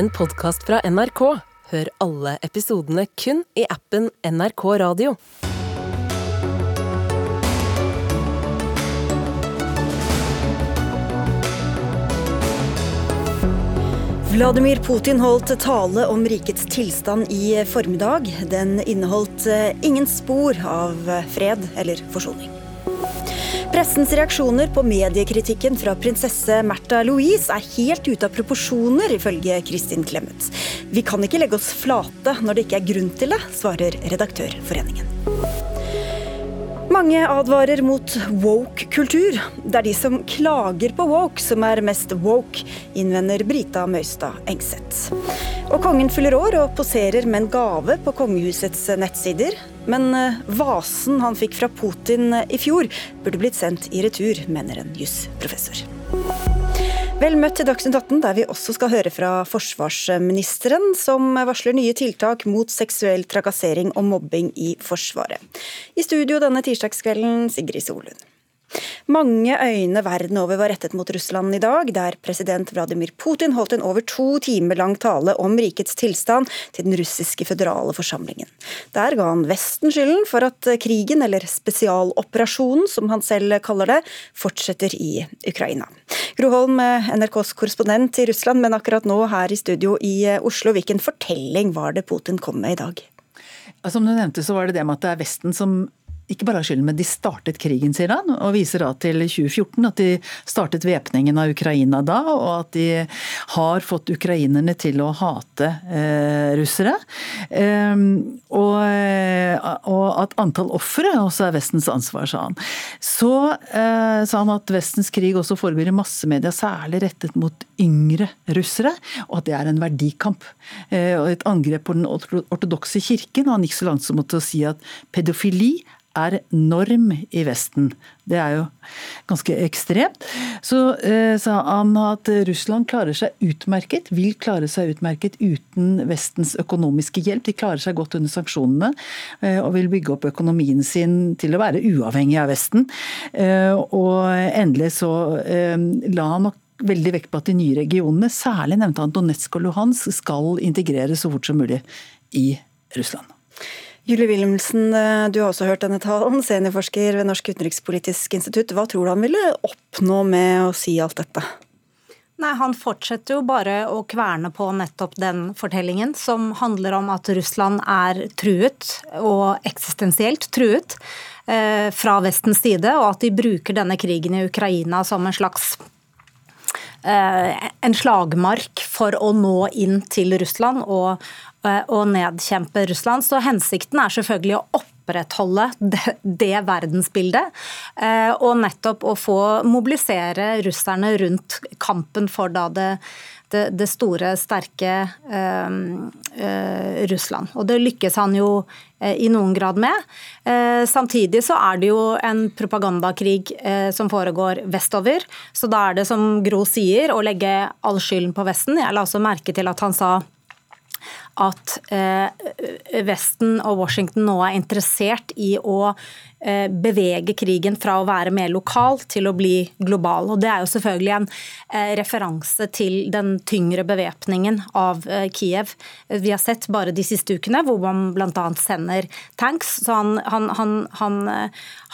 en podkast fra NRK. Hør alle episodene kun i appen NRK Radio. Vladimir Putin holdt tale om rikets tilstand i formiddag. Den inneholdt eh, ingen spor av fred eller forsoning. Pressens reaksjoner på mediekritikken fra prinsesse Märtha Louise er helt ute av proporsjoner, ifølge Kristin Clemet. Vi kan ikke legge oss flate når det ikke er grunn til det, svarer Redaktørforeningen. Mange advarer mot woke-kultur. Det er de som klager på woke, som er mest woke, innvender Brita Møystad Engseth. Og kongen fyller år og poserer med en gave på kongehusets nettsider. Men eh, vasen han fikk fra Putin i fjor, burde blitt sendt i retur, mener en jusprofessor. Vel møtt til Dagsnytt 18, der vi også skal høre fra forsvarsministeren, som varsler nye tiltak mot seksuell trakassering og mobbing i Forsvaret. I studio denne tirsdagskvelden, Sigrid Solund. Mange øyne verden over var rettet mot Russland i dag, der president Vladimir Putin holdt en over to timer lang tale om rikets tilstand til den russiske føderale forsamlingen. Der ga han Vesten skylden for at krigen, eller spesialoperasjonen som han selv kaller det, fortsetter i Ukraina. Gro Holm, NRKs korrespondent i Russland, men akkurat nå her i studio i Oslo, hvilken fortelling var det Putin kom med i dag? Som du nevnte, så var det det med at det er Vesten som ikke bare har skylden, men de startet krigen, sier han. Og viser da til 2014 at de startet væpningen av Ukraina da, og at de har fått ukrainerne til å hate eh, russere. Ehm, og, eh, og, at antall ofre også er Vestens ansvar, sa han. Så eh, sa han at Vestens krig også foregår i massemedia, særlig rettet mot yngre russere, og at det er en verdikamp. Eh, og et angrep på den ortodokse kirken, og han gikk så langt som å si at pedofili er norm i Vesten. Det er jo ganske ekstremt. Så eh, sa han at Russland klarer seg utmerket, vil klare seg utmerket uten Vestens økonomiske hjelp. De klarer seg godt under sanksjonene eh, og vil bygge opp økonomien sin til å være uavhengig av Vesten. Eh, og endelig så eh, la han nok veldig vekt på at de nye regionene, særlig nevnte han Donetsk og Luhansk, skal integreres så fort som mulig i Russland. Julie Wilhelmsen, eh, du har også hørt denne talen, seniorforsker ved Norsk utenrikspolitisk institutt. Hva tror du han ville oppnå med å si alt dette? Nei, Han fortsetter jo bare å kverne på nettopp den fortellingen, som handler om at Russland er truet, og eksistensielt truet, eh, fra Vestens side, og at de bruker denne krigen i Ukraina som en slags eh, en slagmark for å nå inn til Russland og å eh, nedkjempe Russland. Så hensikten er selvfølgelig å opprettholde det, det verdensbildet. Eh, og nettopp å få mobilisere russerne rundt kampen for da det, det, det store, sterke eh, Russland. Og det lykkes han jo i noen grad med. Eh, samtidig så er det jo en propagandakrig som foregår vestover. Så da er det som Gro sier, å legge all skylden på Vesten. Jeg la også merke til at han sa at eh, Vesten og Washington nå er interessert i å bevege krigen fra å være mer lokal til å bli global. Og Det er jo selvfølgelig en eh, referanse til den tyngre bevæpningen av Kiev. Vi har sett bare de siste ukene hvor man bl.a. sender tanks. Så han, han, han,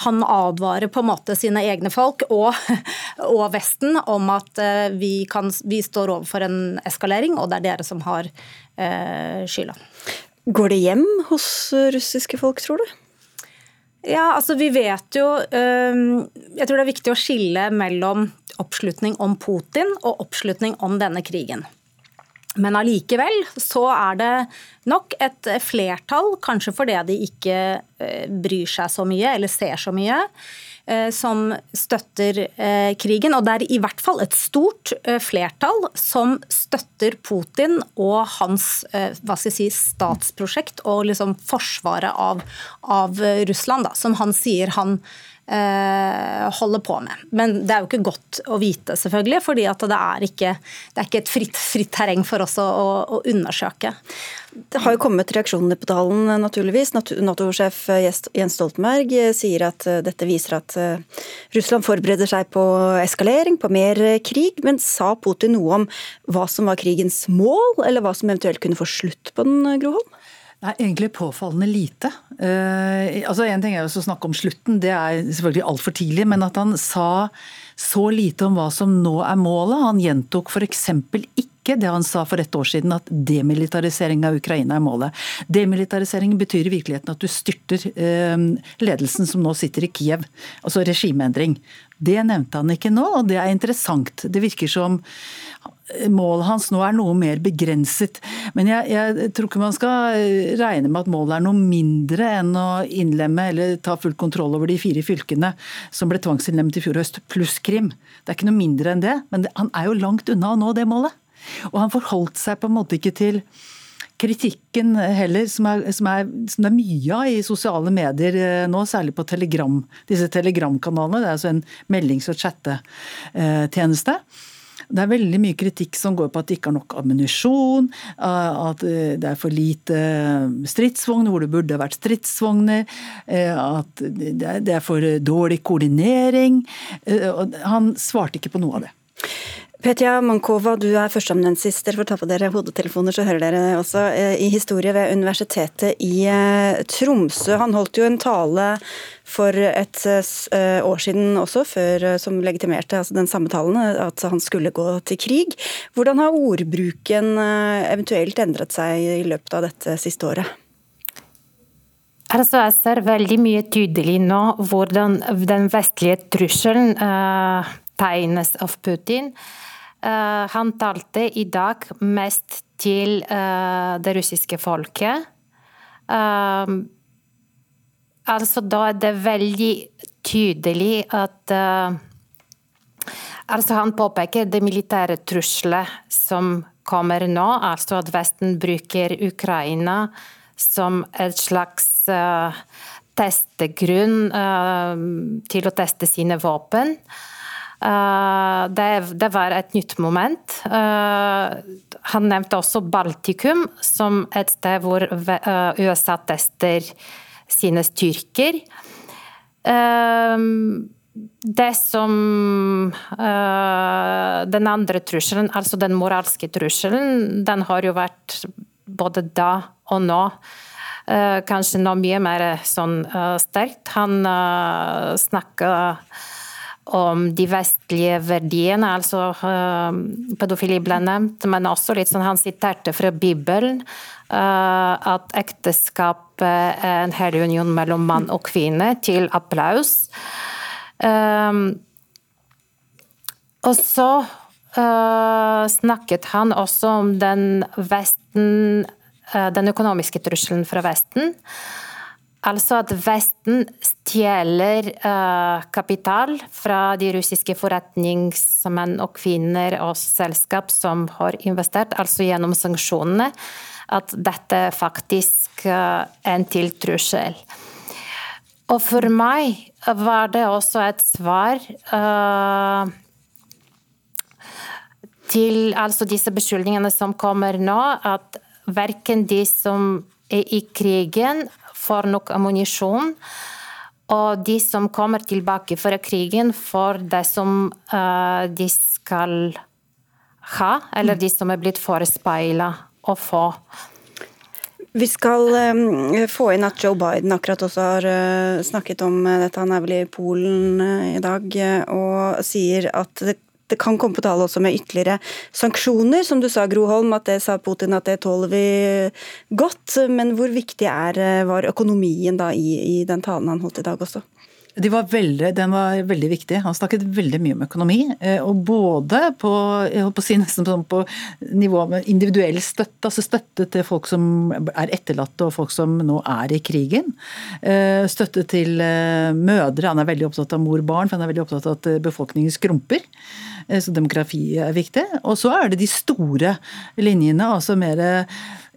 han, advarer på en måte sine egne folk og, og Vesten om at vi, kan, vi står overfor en eskalering, og det er dere som har Eh, skylda. Går det hjem hos russiske folk, tror du? Ja, altså vi vet jo Jeg tror det er viktig å skille mellom oppslutning om Putin og oppslutning om denne krigen. Men allikevel så er det nok et flertall, kanskje fordi de ikke eh, bryr seg så mye eller ser så mye, som støtter eh, krigen. Og det er i hvert fall et stort eh, flertall som støtter Putin og hans hva skal jeg si, statsprosjekt og liksom forsvaret av, av Russland, da, som han sier han eh, holder på med. Men det er jo ikke godt å vite, selvfølgelig, fordi det er ikke, det er ikke et fritt, fritt, terreng for oss å, å, å undersøke. Det har jo kommet reaksjoner på talen, naturligvis. Nato-sjef Jens Stoltenberg sier at dette viser at Russland forbereder seg på eskalering, på mer krig. Men sa Putin noe om hva som var krigens mål, eller hva som eventuelt kunne få slutt på den, Groholm? Nei, egentlig påfallende lite. Uh, altså En ting er å snakke om slutten, det er selvfølgelig altfor tidlig. Men at han sa så lite om hva som nå er målet. Han gjentok f.eks. ikke det han sa for et år siden, at demilitarisering av Ukraina er målet. Demilitarisering betyr i virkeligheten at du styrter uh, ledelsen som nå sitter i Kiev. Altså regimeendring. Det nevnte han ikke nå, og det er interessant. Det virker som målet hans nå er noe mer begrenset. Men jeg, jeg, tror ikke man skal regne med at målet er noe mindre enn å innlemme eller ta full kontroll over de fire fylkene som ble tvangsinnlemmet i fjor høst, pluss Krim. Det er ikke noe mindre enn det, men han er jo langt unna å nå det målet. Og han forholdt seg på en måte ikke til kritikken heller, som er, som, er, som det er mye av i sosiale medier eh, nå, særlig på Telegram, disse telegramkanalene. Det er altså en meldings- og chattetjeneste. Det er veldig mye kritikk som går på at det ikke har nok ammunisjon, eh, at eh, det er for lite stridsvogner hvor det burde vært stridsvogner, at det er for dårlig koordinering. Han svarte ikke på noe av det. Petja Mankova, du er førsteamanuensis. Dere får ta på dere hodetelefoner, så hører dere også. Eh, I historie ved Universitetet i eh, Tromsø. Han holdt jo en tale for et eh, år siden også, før, som legitimerte altså den samme talen, at han skulle gå til krig. Hvordan har ordbruken eventuelt endret seg i løpet av dette siste året? Altså, jeg ser veldig mye tydelig nå hvordan den vestlige trusselen uh, tegnes av Putin. Uh, han talte i dag mest til uh, det russiske folket. Uh, altså, da er det veldig tydelig at Altså, han påpeker det militære trusselet som kommer nå, altså at Vesten bruker Ukraina som et slags testegrunn til å teste sine våpen. Eh, det, det, var et nytt moment. Eh, han nevnte også Baltikum som et sted hvor eh, USA tester sine styrker. Det som Den andre trusselen, altså den moralske trusselen, den har jo vært både da og nå kanskje nå mye mer sånn sterkt. Han snakker om de vestlige verdiene, altså uh, pedofili ble nevnt, men også litt sånn han siterte fra Bibelen uh, at ekteskap er en hellig union mellom mann og kvinne, til applaus. Um, og så snakket han også om den Vesten, den økonomiske trusselen fra Vesten. Altså at Vesten stjeler uh, kapital fra de russiske forretningsmenn og -kvinner og selskap som har investert, altså gjennom sanksjonene. At dette faktisk uh, er en til trussel. Og for meg var det også et svar uh, til altså disse beskyldningene som kommer nå, at verken de som er i krigen, får nok ammunisjon. Og de som kommer tilbake fra krigen, får det som uh, de skal ha, eller de som er blitt forespeila å få. Vi skal um, få inn at Joe Biden akkurat også har uh, snakket om dette. Han er vel i Polen i dag og sier at det det kan komme på tale også med ytterligere sanksjoner. Som du sa, Groholm, at det sa Putin at det tåler vi godt. Men hvor viktig er, var økonomien da i, i den talen han holdt i dag også? De var veldig, den var veldig viktig. Han snakket veldig mye om økonomi. Eh, og både på, jeg på, si nesten sånn på nivå med individuell støtte, altså støtte til folk som er etterlatte og folk som nå er i krigen. Eh, støtte til eh, mødre. Han er veldig opptatt av mor-barn, for han er veldig opptatt av at befolkningen skrumper. Så demografi er viktig. Og så er det de store linjene, altså mer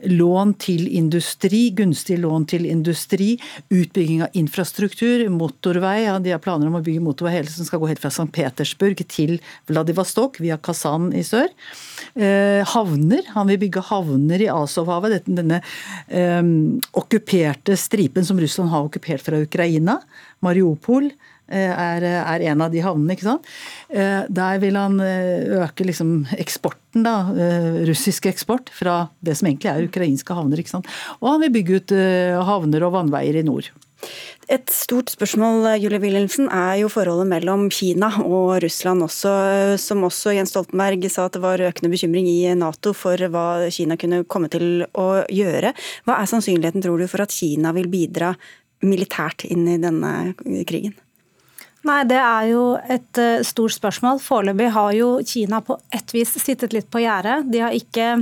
lån til industri, gunstig lån til industri, utbygging av infrastruktur, motorvei. Ja, de har planer om å bygge motorvei hele som skal gå helt fra St. Petersburg til Vladivostok via Kazan i sør. Eh, havner. Han vil bygge havner i Azovhavet, denne eh, okkuperte stripen som Russland har okkupert fra Ukraina. Mariupol. Eh, er, er, en av de havnene. ikke sant? Eh, der vil han eh, øke liksom eksporten, da, russisk eksport, fra det som egentlig er ukrainske havner. ikke sant? Og han vil bygge ut havner og vannveier i nord. Et stort spørsmål Julie Wilhelmsen, er jo forholdet mellom Kina og Russland også, som også Jens Stoltenberg sa at det var økende bekymring i Nato for hva Kina kunne komme til å gjøre. Hva er sannsynligheten, tror du, for at Kina vil bidra militært inn i denne krigen? Nei, Det er jo et uh, stort spørsmål. Foreløpig har jo Kina på et vis sittet litt på gjerdet. De har ikke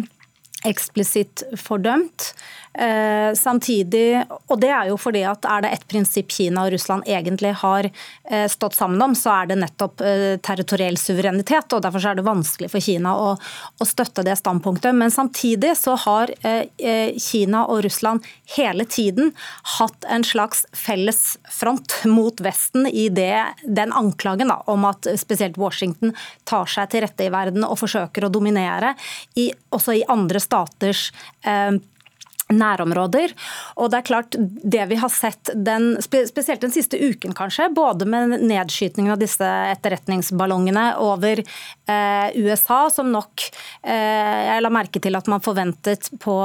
eksplisitt fordømt. Eh, samtidig, og det er jo fordi at er det et prinsipp Kina og Russland egentlig har eh, stått sammen om, så er det nettopp eh, territoriell suverenitet. og Derfor er det vanskelig for Kina å, å støtte det standpunktet. Men samtidig så har eh, eh, Kina og Russland hele tiden hatt en slags felles front mot Vesten i det, den anklagen da, om at spesielt Washington tar seg til rette i verden og forsøker å dominere, i, også i andre staters eh, nærområder. Og det er klart, det vi har sett den, spesielt den siste uken kanskje, både med nedskytingen av disse etterretningsballongene over eh, USA, som nok eh, Jeg la merke til at man forventet på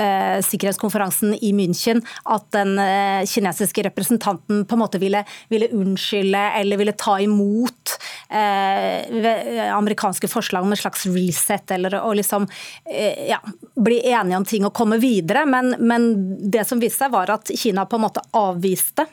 eh, sikkerhetskonferansen i München at den eh, kinesiske representanten på en måte ville, ville unnskylde eller ville ta imot eh, amerikanske forslag om en slags reset, eller å liksom eh, ja, bli enige om ting og komme videre. Men, men det som viste seg, var at Kina på en måte avviste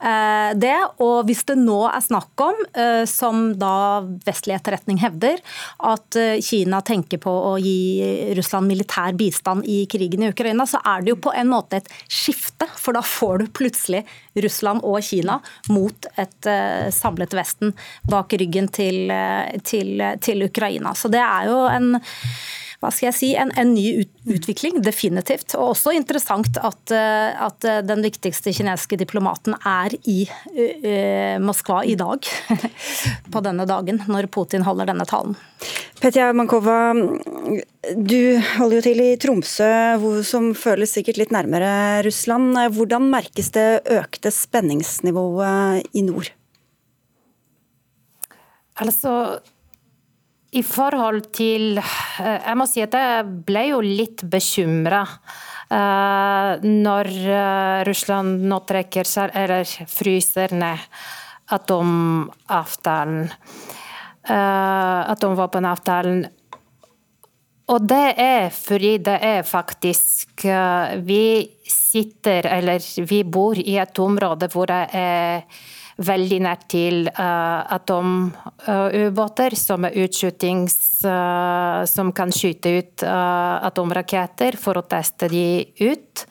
Eh, det. Og hvis det nå er snakk om, eh, som da vestlig etterretning hevder, at eh, Kina tenker på å gi Russland militær bistand i krigen i Ukraina, så er det jo på en måte et skifte. For da får du plutselig Russland og Kina mot et samlet Vesten bak ryggen til, til, til Ukraina. Så det er jo en hva skal jeg si, en, en ny utvikling, definitivt. Og også interessant at, eh, at, eh, den viktigste kinesiske diplomaten er i uh, Moskva i dag. på denne dagen, når Putin holder denne talen. Petja Mankova, du holder jo til i Tromsø, som føles sikkert litt nærmere Russland. Hvordan merkes det økte spenningsnivået i nord? Altså, i forhold til eh, Jeg må si at jeg ble jo litt bekymra uh, når uh, Russland nå trekker seg, eller fryser ned atomavtalen. Atomvåpenavtalen. Og det er fordi det er faktisk Vi sitter, eller vi bor i et område hvor det er veldig nært til uh, atomubåter, som er utskytings... Uh, som kan skyte ut uh, atomraketter for å teste de ut.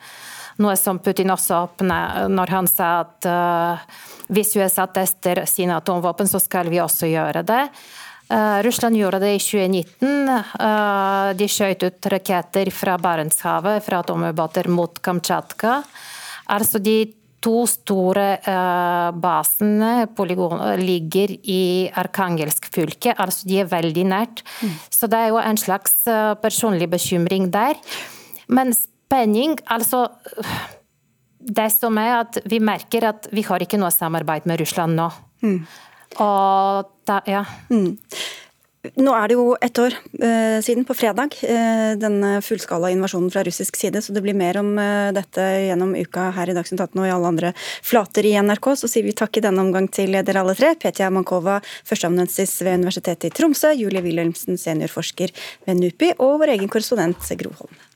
Noe som Putin også åpnet når han sa at hvis USA tester sine atomvåpen, så skal vi også gjøre det. Russland gjorde det i 2019. de skjøt ut raketter fra Barentshavet, fra atomubåter mot Kamtsjatka. Altså de to store uh, basene ligger i Arkangelsk fylke, altså de er veldig nært. Mm. Så det er jo en slags uh, personlig bekymring der. Men spenning, altså Det som er at vi merker at vi har ikke noe samarbeid med Russland nå. Mm. Og da, ja. Mm. Nå er det jo ett år eh, siden, på fredag, eh, denne fullskala invasjonen fra russisk side. Så det blir mer om eh, dette gjennom uka her i Dagsnytt 18 og i alle andre flater i NRK. Så sier vi takk i denne omgang til dere alle tre. Petja Mankova, førsteamanuensis ved Universitetet i Tromsø. Julie Wilhelmsen, seniorforsker ved NUPI. Og vår egen korrespondent Gro Holm.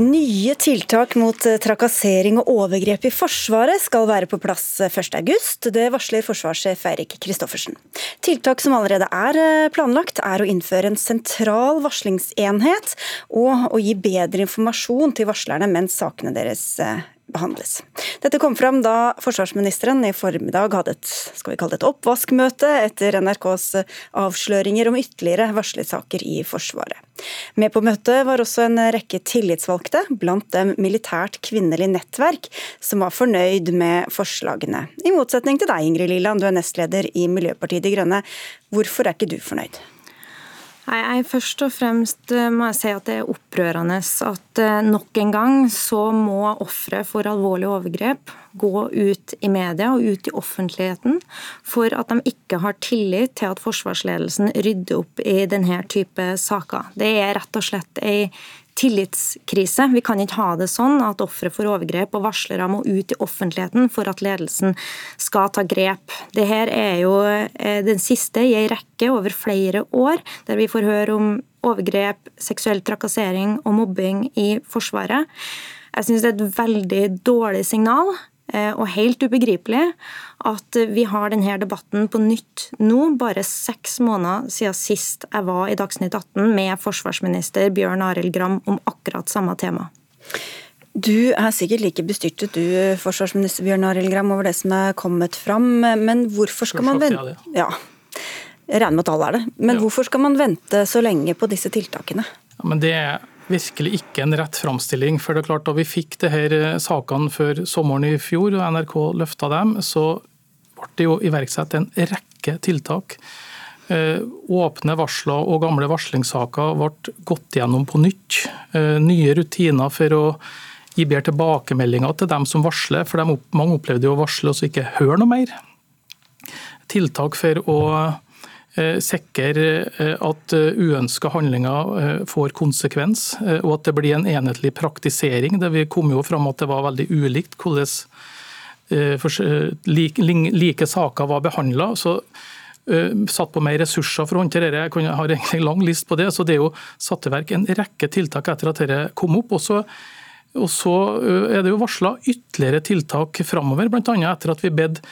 Nye tiltak mot eh, trakassering og overgrep i Forsvaret skal være på plass 1.8. Det varsler forsvarssjef Eirik Kristoffersen. Tiltak som allerede er eh, planlagt, er å innføre en sentral varslingsenhet og å gi bedre informasjon til varslerne mens sakene deres eh, behandles. Dette kom fram da forsvarsministeren i formiddag hadde et, skal vi kalle det et oppvaskmøte etter NRKs avsløringer om ytterligere varslersaker i Forsvaret. Med på møtet var også en rekke tillitsvalgte, blant dem militært kvinnelig nettverk, som var fornøyd med forslagene. I motsetning til deg, Ingrid Liland, du er nestleder i Miljøpartiet De Grønne. Hvorfor er ikke du fornøyd? Nei, jeg Først og fremst eh, må jeg si at det er opprørende at eh, nok en gang så må ofre for alvorlige overgrep gå ut i media og ut i offentligheten for at de ikke har tillit til at forsvarsledelsen rydder opp i denne type saker. Det er rett og slett ei tillitskrise. Vi kan ikke ha det sånn at ofre for overgrep og varslere må ut i offentligheten for at ledelsen skal ta grep. Dette er jo eh, den siste i en rekke over flere år, der vi får høre om overgrep, seksuell trakassering og mobbing i Forsvaret. Jeg syns det er et veldig dårlig signal. Eh, og helt ubegripelig at vi har denne debatten på nytt nå, bare seks måneder siden sist jeg var i Dagsnytt 18 med forsvarsminister Bjørn Arild Gram om akkurat samme tema. Du er sikkert like bestyrtet du, forsvarsminister Bjørn Arild Gram, over det som er kommet fram, men hvorfor skal man vente Ja, jeg regner med at alle er det. Men ja. hvorfor skal man vente så lenge på disse tiltakene? Ja, men det virkelig ikke en rett framstilling. For det er klart Da vi fikk det her eh, sakene før sommeren i fjor, og NRK løfta dem, så ble det jo iverksatt en rekke tiltak. Eh, åpne varsler og gamle varslingssaker ble gått gjennom på nytt. Eh, nye rutiner for å gi bedre tilbakemeldinger til dem som varsler, for mange opplevde jo å varsle og så ikke høre noe mer. Tiltak for å sikre eh, at eh, uønska handlinger får konsekvens, og at det blir en enhetlig praktisering. Det vi kom jo fram at det var veldig ulikt hvordan like saker var behandla. Satt på mer ressurser for å håndtere det. Jeg har egentlig en lang list på det. så Det er jo satt i verk en rekke tiltak etter at dette kom opp. og så og så er det jo varsla ytterligere tiltak framover, bl.a. etter at vi bedde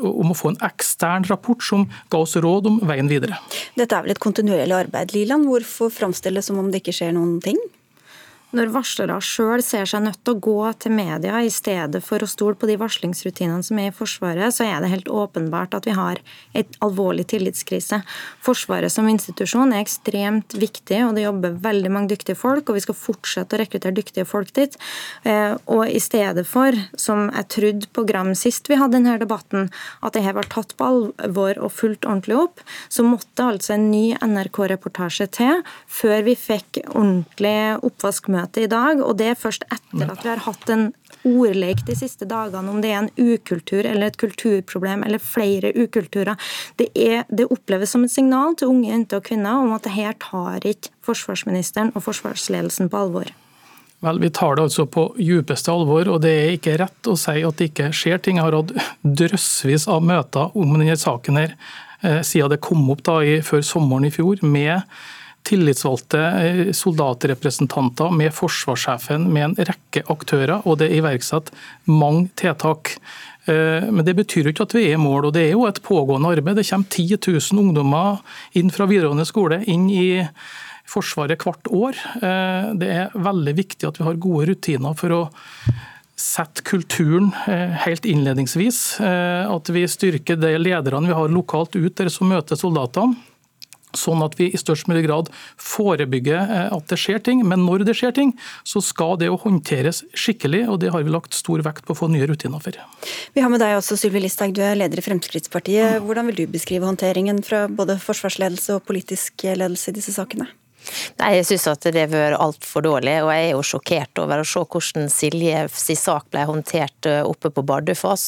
om å få en ekstern rapport som ga oss råd om veien videre. Dette er vel et kontinuerlig arbeid, Liland. Hvorfor framstilles som om det ikke skjer noen ting? Når varslere sjøl ser seg nødt til å gå til media i stedet for å stole på de varslingsrutinene som er i Forsvaret, så er det helt åpenbart at vi har et alvorlig tillitskrise. Forsvaret som institusjon er ekstremt viktig, og det jobber veldig mange dyktige folk, og vi skal fortsette å rekruttere dyktige folk dit. Eh, og i stedet for, som jeg trodde på Gram sist vi hadde denne debatten, at dette var tatt på alvor og fulgt ordentlig opp, så måtte altså en ny NRK-reportasje til før vi fikk ordentlig oppvaskmøte landsmøte i dag, og det er først etter at vi har hatt en ordlek de siste dagene om det er en ukultur eller et kulturproblem eller flere ukulturer. Det, er, det oppleves som et signal til unge jenter og kvinner om at det her tar ikke forsvarsministeren og forsvarsledelsen på alvor. Vel, Vi tar det altså på djupeste alvor, og det er ikke rett å si at det ikke skjer ting. Jeg har hatt drøssevis av møter om denne saken her eh, siden det kom opp da i, før sommeren i fjor, med tillitsvalgte eh, soldatrepresentanter med forsvarssjefen, med en rekke aktører, og det er iverksatt mange tiltak. Eh, men det betyr jo ikke at vi er i mål, og det er jo et pågående arbeid. Det kommer 10 000 ungdommer inn fra videregående skole inn i Forsvaret hvert år. Eh, det er veldig viktig at vi har gode rutiner for å sette kulturen helt innledningsvis. At vi styrker de lederne vi har lokalt ut der som møter soldatene sånn at vi i størst mulig grad forebygger eh, at det skjer ting. Men når det skjer ting, så skal det jo håndteres skikkelig, og det har vi lagt stor vekt på å få nye rutiner for. Vi har med deg også Sylvi Listhaug, du er leder i Fremskrittspartiet. Hvordan vil du beskrive håndteringen fra både forsvarsledelse og politisk ledelse i disse sakene? Nei, Jeg syns at det har vært altfor dårlig, og jeg er jo sjokkert over å se hvordan Silje sak ble håndtert eh, oppe på Bardufoss.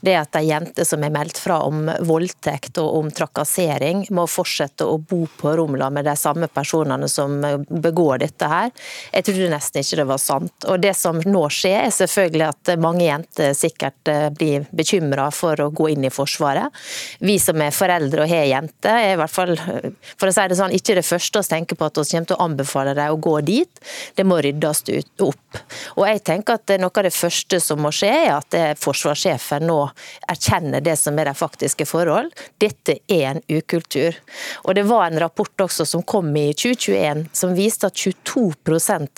Det at ei jente som er meldt fra om voldtekt og om trakassering, må fortsette å bo på Romla med de samme personene som begår dette her, jeg trodde nesten ikke det var sant. Og Det som nå skjer, er selvfølgelig at mange jenter sikkert eh, blir bekymra for å gå inn i Forsvaret. Vi som er foreldre og har jenter, er i hvert fall, for å si det sånn, ikke det første å tenke på at kommer til å anbefale dem å gå dit. Det må ryddes opp. Og jeg tenker at Noe av det første som må skje, er at forsvarssjefen nå erkjenner det som er de faktiske forhold. Dette er en ukultur. Og Det var en rapport også som kom i 2021 som viste at 22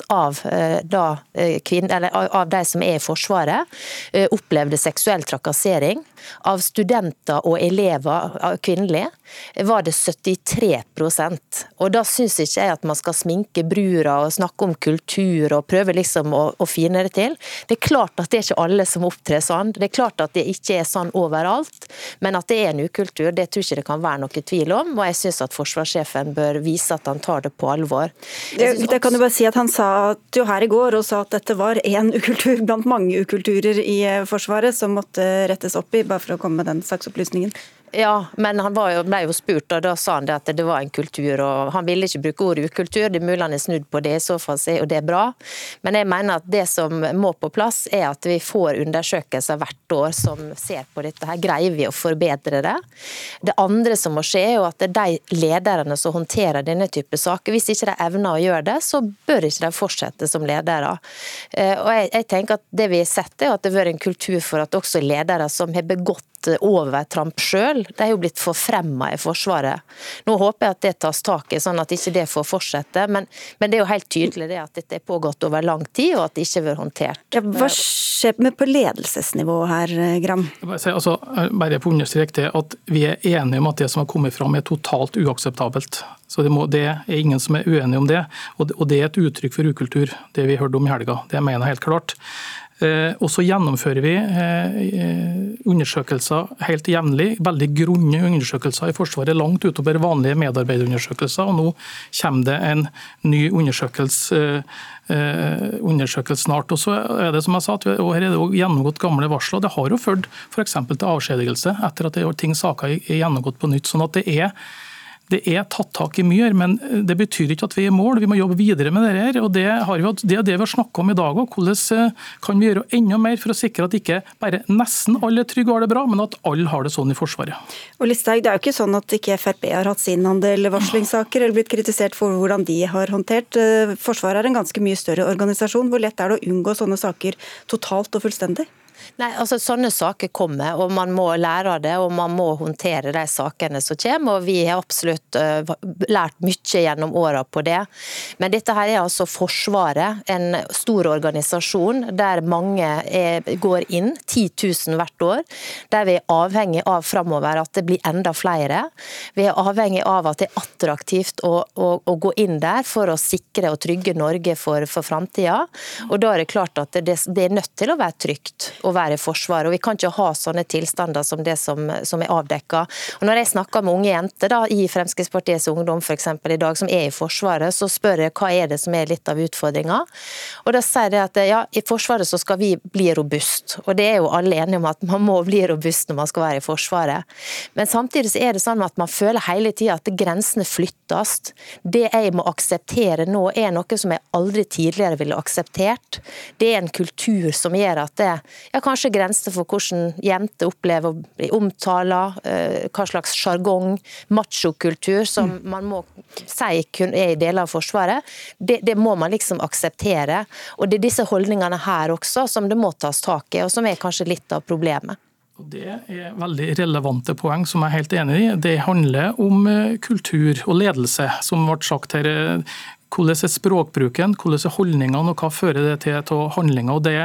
av, eh, da, eh, kvinner, av de som er i Forsvaret, eh, opplevde seksuell trakassering. Av studenter og elever kvinnelige var det 73% Og Da syns ikke jeg at man skal sminke brura og snakke om kultur og prøve liksom å, å fine det til. Det er klart at det er ikke alle som opptrer sånn. Det er klart at det ikke er sånn overalt. Men at det er en ukultur, det tror jeg ikke det kan være noe tvil om. Og jeg syns at forsvarssjefen bør vise at han tar det på alvor. Det, det, kan du bare si at Han sa jo her i går og sa at dette var én ukultur blant mange ukulturer i Forsvaret som måtte rettes opp i, bare for å komme med den saksopplysningen. Ja, men han jo, ble jo spurt, og da sa han det at det var en kultur. og Han ville ikke bruke ordet ukultur, det er mulig han er snudd på det, i så fall og det er bra. Men jeg mener at det som må på plass, er at vi får undersøkelser hvert år som ser på dette. her. Greier vi å forbedre det? Det andre som må skje, er at de lederne som håndterer denne type saker, hvis ikke de evner å gjøre det, så bør ikke de fortsette som ledere. Eh, og jeg, jeg tenker at Det vi har sett, er at det har vært en kultur for at også ledere som har begått overtramp sjøl. De er jo blitt forfremma i Forsvaret. Nå håper jeg at det tas tak i, sånn at ikke det får fortsette. Men, men, det er jo helt tydelig det at dette er pågått over lang tid, og at det ikke har vært håndtert. Ja, hva skjer med på ledelsesnivå her, Gram? Bare, altså, bare på understreke det at Vi er enige om at det som har kommet fram er totalt uakseptabelt. Så det, må, det, er ingen som er uenige om det. Og, det. og det er et uttrykk for ukultur, det vi hørte om i helga. Det mener jeg helt klart. Eh, og så gjennomfører vi eh, undersøkelser helt jevnlig, veldig grunne undersøkelser i Forsvaret, langt utover vanlige medarbeiderundersøkelser. og Nå kommer det en ny undersøkelse, eh, undersøkelse snart. Og så er det som jeg sa, at Her er det gjennomgått gamle varsler. Det har jo ført f.eks. til avskjedigelse etter at det ting saker er gjennomgått på nytt. sånn at det er det er tatt tak i mye, men det betyr ikke at vi er i mål. Vi må jobbe videre med det her. og Det, vi, det er det vi har snakka om i dag. Og hvordan eh, kan vi gjøre enda mer for å sikre at ikke bare nesten alle er trygge og har det bra, men at alle har det sånn i Forsvaret. Og Listhaug, Det er jo ikke sånn at ikke Frp har hatt sin andel varslingssaker eller blitt kritisert for hvordan de har håndtert. Eh, Forsvaret er en ganske mye større organisasjon. Hvor lett er det å unngå sånne saker totalt og fullstendig? Nei, altså Sånne saker kommer, og man må lære av det og man må håndtere de sakene som kommer. og Vi har absolutt uh, lært mye gjennom åra på det. Men dette her er altså Forsvaret, en stor organisasjon der mange er, går inn, 10 000 hvert år. Der vi er avhengig av framover at det blir enda flere. Vi er avhengig av at det er attraktivt å, å, å gå inn der for å sikre og trygge Norge for, for framtida. Og da er det klart at det, det er nødt til å være trygt. å være være i Forsvaret. og Vi kan ikke ha sånne tilstander som det som, som er avdekka. Når jeg snakker med unge jenter da, i Fremskrittspartiets Ungdom for eksempel, i dag, som er i Forsvaret, så spør jeg hva er det som er litt av utfordringa. Og da sier de at ja, i Forsvaret så skal vi bli robust. Og det er jo alle enige om at man må bli robust når man skal være i Forsvaret. Men samtidig så er det sånn at man føler hele tida at grensene flyttes. Det jeg må akseptere nå, er noe som jeg aldri tidligere ville akseptert. Det er en kultur som gjør at det, ja, kanskje grenser for hvordan jenter opplever å bli omtalt, eh, hva slags sjargong, machokultur, som mm. man må si kun er i deler av Forsvaret. Det, det, må man liksom akseptere. Og det er disse holdningene her også som det må tas tak i, og som er kanskje litt av problemet. Det er veldig relevante poeng som jeg er helt enig i. Det handler om eh, kultur og ledelse, som ble sagt her. Hvordan er språkbruken, hvordan er holdningene, og hva fører det til av handlinger. Og det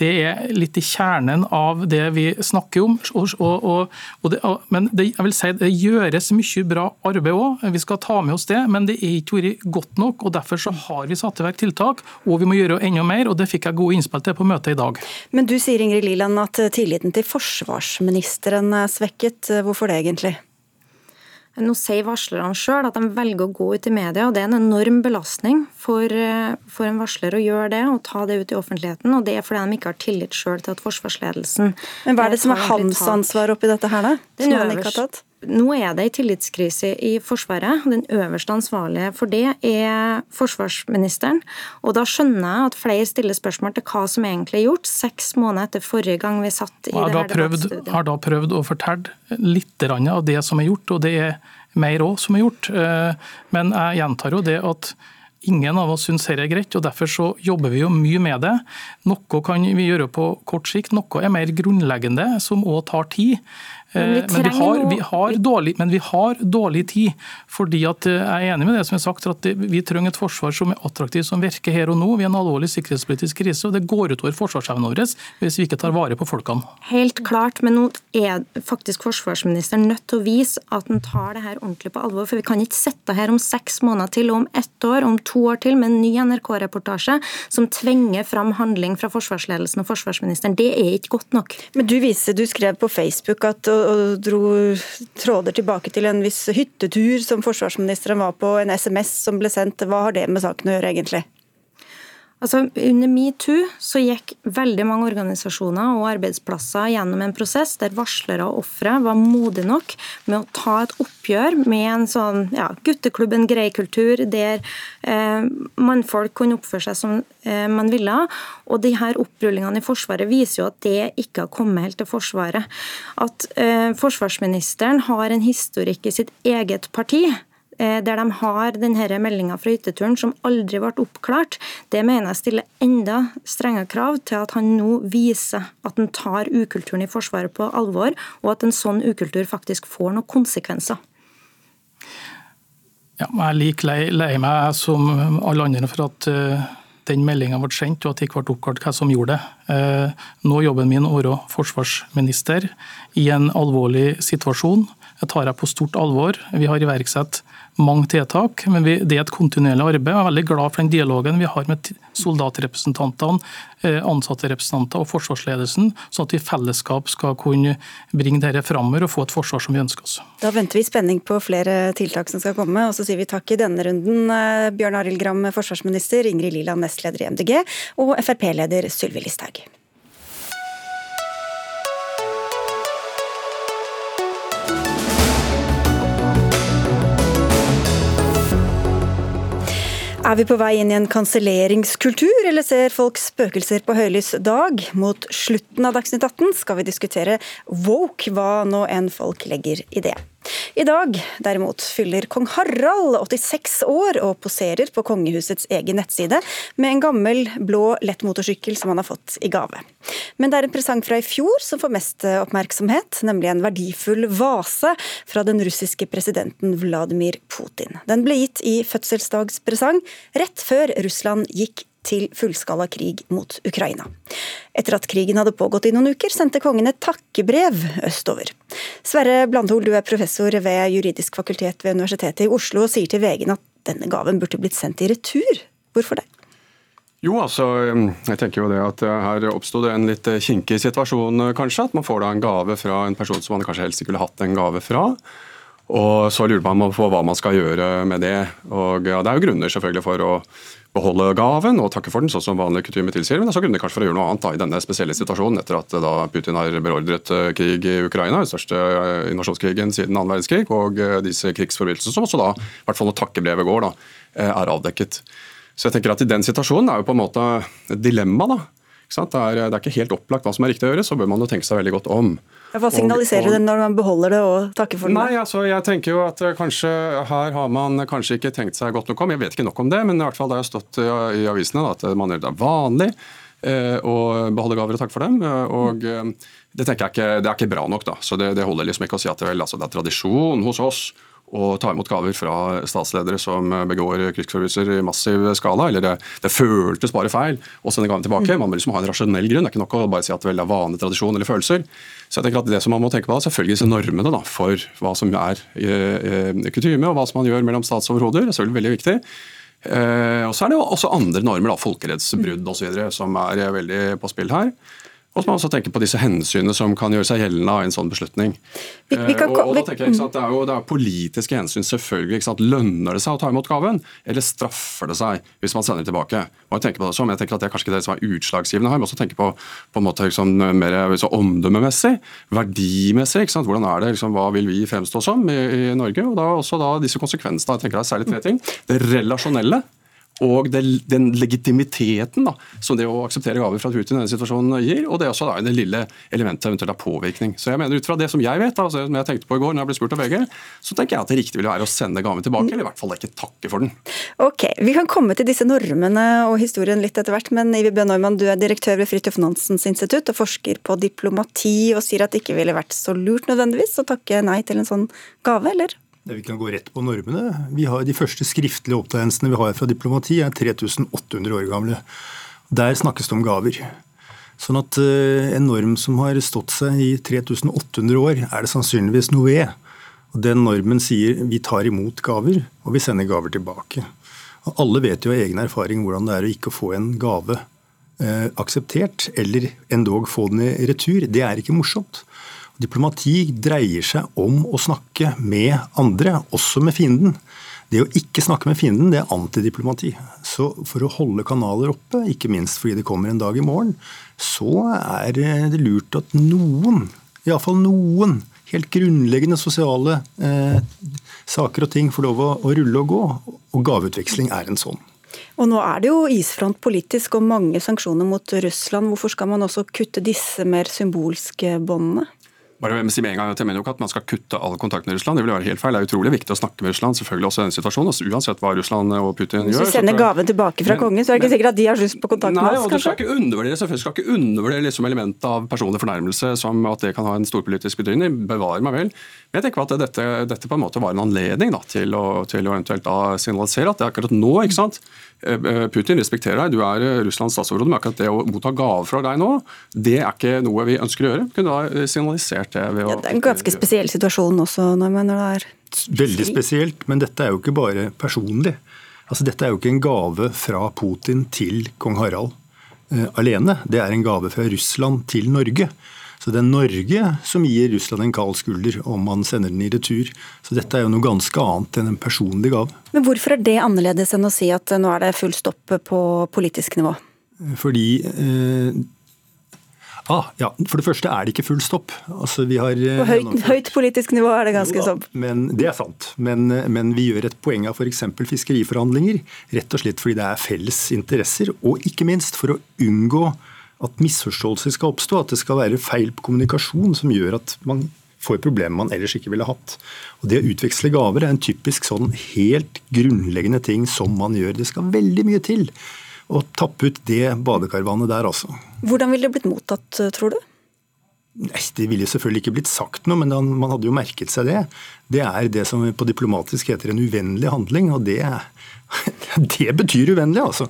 det er litt i kjernen av det vi snakker om. Og, og, og det, men det, jeg vil si det gjøres mye bra arbeid òg, vi skal ta med oss det. Men det er ikke vært godt nok. og Derfor så har vi satt i verk tiltak, og vi må gjøre enda mer. og Det fikk jeg gode innspill til på møtet i dag. Men du sier Ingrid Liland at tilliten til forsvarsministeren er svekket. Hvorfor det egentlig? Nå sier varslerne sjøl at de velger å gå ut i media, og det er en enorm belastning for, eh, for, en varsler å gjøre det og ta det ut i offentligheten. og Det er fordi de ikke har tillit sjøl til at forsvarsledelsen Men Hva er det som er hans ansvar oppi dette her, da? Som han ikke har tatt? Nå er det en tillitskrise i Forsvaret. Den øverste ansvarlige for det er forsvarsministeren. Og da skjønner jeg at flere stiller spørsmål til hva som egentlig er gjort, seks måneder etter forrige gang vi satt i det her debattstudiet. Har da prøvd å fortelle litt av det som er gjort, og det er mer òg som er gjort. Men jeg gjentar jo det at Ingen av oss syns dette er greit, og derfor så jobber vi jo mye med det. Noe kan vi gjøre på kort sikt, noe er mer grunnleggende, som òg tar tid. Men vi, men vi, har, vi, har dårlig, men vi har dårlig tid. fordi at eh, Jeg er enig med det som er sagt, at vi trenger et forsvar som er attraktivt, som virker her og nå. Vi har en alvorlig sikkerhetspolitisk krise, og det går utover forsvarsevnen vår hvis vi ikke tar vare på folkene. Helt klart, men nå er faktisk forsvarsministeren nødt til å vise at han tar det her ordentlig på alvor. For vi kan ikke sitte her om seks måneder til, om ett år, om to år til med en ny NRK-reportasje som tvinger fram handling fra forsvarsledelsen og forsvarsministeren. Det er ikke godt nok. Men du viser, du skrev på Facebook at og dro tråder tilbake til en viss hyttetur som forsvarsministeren var på, en SMS som ble sendt. Hva har det med saken å gjøre, egentlig? Altså, under metoo så gikk veldig mange organisasjoner og arbeidsplasser gjennom en prosess der varslere og ofre var modige nok med å ta et oppgjør med en sånn ja, gutteklubben grei-kultur, der eh, mannfolk kunne oppføre seg som eh, man ville. Og de her opprullingene i Forsvaret viser jo at det ikke har kommet helt til Forsvaret. At eh, forsvarsministeren har en historikk i sitt eget parti der de har denne meldinga fra hytteturen som aldri ble oppklart, det mener jeg stiller enda strengere krav til at han nå viser at han tar ukulturen i Forsvaret på alvor, og at en sånn ukultur faktisk får noen konsekvenser. Ja, jeg er like lei, lei, meg som alle andre for at uh, den meldinga ble sendt og at det ikke ble oppklart hva som gjorde det. Uh, nå jobben min å være forsvarsminister i en alvorlig situasjon. Jeg tar jeg på stort alvor. Vi har iverksatt mange tiltak, men vi, det er et kontinuerlig arbeid. Jeg er veldig glad for den dialogen vi har med soldatrepresentantene, eh, ansatterepresentanter og forsvarsledelsen, sånn at vi i fellesskap skal kunne bringe dette framover og få et forsvar som vi ønsker oss. Da venter vi spenning på flere tiltak som skal komme, og så sier vi takk i denne runden eh, Bjørn Arild Gram, forsvarsminister, Ingrid Liland, nestleder i MDG, og Frp-leder Sylvi Listhaug. Er vi på vei inn i en kanselleringskultur, eller ser folk spøkelser på høylys dag? Mot slutten av Dagsnytt 18 skal vi diskutere woke, hva nå enn folk legger i det. I dag derimot fyller kong Harald 86 år og poserer på kongehusets egen nettside med en gammel, blå lettmotorsykkel som han har fått i gave. Men det er en presang fra i fjor som får mest oppmerksomhet, nemlig en verdifull vase fra den russiske presidenten Vladimir Putin. Den ble gitt i fødselsdagspresang rett før Russland gikk til fullskala krig mot Ukraina. Etter at krigen hadde pågått i noen uker, sendte kongen et takkebrev østover. Sverre Blandhol, du er professor ved juridisk fakultet ved Universitetet i Oslo og sier til VG at denne gaven burde blitt sendt i retur. Hvorfor det? Jo, altså, jeg tenker jo det at Her oppsto det en litt kinkig situasjon, kanskje. At man får da en gave fra en person som man kanskje helst ikke ville hatt en gave fra. Og Så lurer man på hva man skal gjøre med det. Og ja, Det er jo grunner selvfølgelig for å beholde gaven og takke for den, sånn som vanlig kutyme tilsier. Men det er så grunner kanskje for å gjøre noe annet da, i denne spesielle situasjonen, etter at da Putin har beordret eh, krig i Ukraina, den største eh, invasjonskrigen siden annen verdenskrig, og eh, disse krigsforbrytelsene, som også da, i hvert fall når takkebrevet går, da, er avdekket. Så jeg tenker at I den situasjonen er jo på en måte et dilemma. da, det er, det er, ikke helt opplagt hva som er riktig å gjøre, så bør man jo tenke seg veldig godt om. Hva signaliserer og, og, det når man beholder det og takker for det? Nei, altså, jeg tenker jo at kanskje Her har man kanskje ikke tenkt seg godt nok om, jeg vet ikke nok om det, men i hvert fall det har stått i avisene at man gjør det vanlig eh, å beholde gaver og takke for dem. og eh, Det tenker jeg ikke, det er ikke bra nok. da, så Det, det holder liksom ikke å si at vel, altså, det er tradisjon hos oss å ta imot gaver fra statsledere som begår krigsforbrytelser i massiv skala. eller det, det, føltes bare feil å sende gaven tilbake. Man må liksom ha en rasjonell grunn. Det er ikke nok å bare si at det er vane, tradisjon eller følelser. Så jeg tenker at Det som man må tenke på er selvfølgelig disse normene da, for hva som er eh, kutyme, og hva som man gjør mellom statsoverhoder. Det er selvfølgelig veldig viktig. Eh, og så er det jo også andre normer, da, folkerettsbrudd osv., som er veldig på spill her. Og man også tenke på disse hensynene som kan gjøre seg gjeldende av en sånn beslutning. Vi, vi kan, og, og da tenker jeg sant, det, er jo, det er politiske hensyn, selvfølgelig. Sant, lønner det seg å ta imot gaven, eller straffer det seg hvis man sender tilbake? Og jeg tenker på Det som, jeg tenker at det er kanskje ikke det som er utslagsgivende her, men også tenke på, på en måte liksom, mer omdømmemessig, verdimessig. Hvordan er det, liksom, Hva vil vi fremstå som i, i Norge? Og da også da disse konsekvensene. Jeg tenker det er særlig tre ting. Det relasjonelle og den legitimiteten da, som det å akseptere gaver fra Putin i denne situasjonen gir, og det er også da det lille elementet eventuelt av påvirkning. Så jeg mener Ut fra det som jeg vet, da, altså, som jeg tenkte på i går når jeg ble spurt av VG, så tenker jeg at det riktige ville være å sende gaven tilbake, eller i hvert fall ikke takke for den. Ok, Vi kan komme til disse normene og historien litt etter hvert, men Ivi B. Neumann, du er direktør ved Fridtjof Nansens institutt og forsker på diplomati, og sier at det ikke ville vært så lurt nødvendigvis å takke nei til en sånn gave, eller? Vi kan gå rett på normene. Vi har De første skriftlige opptegnelsene vi har fra diplomati, er 3800 år gamle. Der snakkes det om gaver. Sånn at eh, En norm som har stått seg i 3800 år, er det sannsynligvis noe ved. Og Den normen sier vi tar imot gaver, og vi sender gaver tilbake. Og Alle vet jo av egen erfaring hvordan det er å ikke få en gave eh, akseptert, eller endog få den i retur. Det er ikke morsomt. Diplomati dreier seg om å snakke med andre, også med fienden. Det å ikke snakke med fienden, det er antidiplomati. Så for å holde kanaler oppe, ikke minst fordi det kommer en dag i morgen, så er det lurt at noen, iallfall noen, helt grunnleggende sosiale eh, saker og ting får lov å, å rulle og gå. Og gaveutveksling er en sånn. Og nå er det jo isfront politisk og mange sanksjoner mot Russland. Hvorfor skal man også kutte disse mer symbolske båndene? Bare si med en gang at Jeg mener jo ikke at man skal kutte all kontakt med Russland. Det vil være helt feil. Det er utrolig viktig å snakke med Russland, selvfølgelig også i denne situasjonen. Altså, uansett hva Russland og Putin gjør. Hvis vi sender gaven tilbake fra men, kongen, så er det ikke sikkert at de har lyst på kontakt nei, med oss, og Du skal ikke undervurdere selvfølgelig skal ikke undervurdere liksom elementet av personlig fornærmelse som at det kan ha en storpolitisk betydning. Bevare meg vel. Men jeg tenker at dette, dette, på en måte var en anledning da, til, å, til å eventuelt da signalisere at det er akkurat nå ikke sant, Putin respekterer deg, du er eh, Russlands statsoverhode, men akkurat det å motta gaver fra deg nå, det er ikke noe vi ønsker å gjøre. Kunne da signalisert det ved å ja, Det er en ganske spesiell situasjon også, når det er Veldig spesielt, men dette er jo ikke bare personlig. Altså, dette er jo ikke en gave fra Putin til kong Harald uh, alene. Det er en gave fra Russland til Norge. Så det er Norge som gir Russland en kald skulder om man sender den i retur. Så dette er jo noe ganske annet enn en personlig gave. Men hvorfor er det annerledes enn å si at nå er det full stopp på politisk nivå? Fordi eh, Ah, ja. For det første er det ikke full stopp. Altså, har, eh, På høyt, høyt, politisk nivå er det ganske stopp. Men, det er sant. Men, men vi gjør et poeng av f.eks. fiskeriforhandlinger. Rett og slett fordi det er felles interesser, og ikke minst for å unngå at misforståelser skal oppstå, at det skal være feil kommunikasjon som gjør at man får problemer man ellers ikke ville hatt. Og Det å utveksle gaver er en typisk sånn helt grunnleggende ting som man gjør. Det skal veldig mye til å tappe ut det badekarvanet der, altså. Hvordan ville det blitt mottatt, tror du? Nei, Det ville selvfølgelig ikke blitt sagt noe, men man hadde jo merket seg det. Det er det som på diplomatisk heter en uvennlig handling, og det, det betyr uvennlig, altså.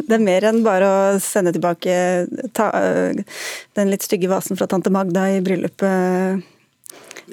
Det er mer enn bare å sende tilbake ta, den litt stygge vasen fra tante Magda i bryllupet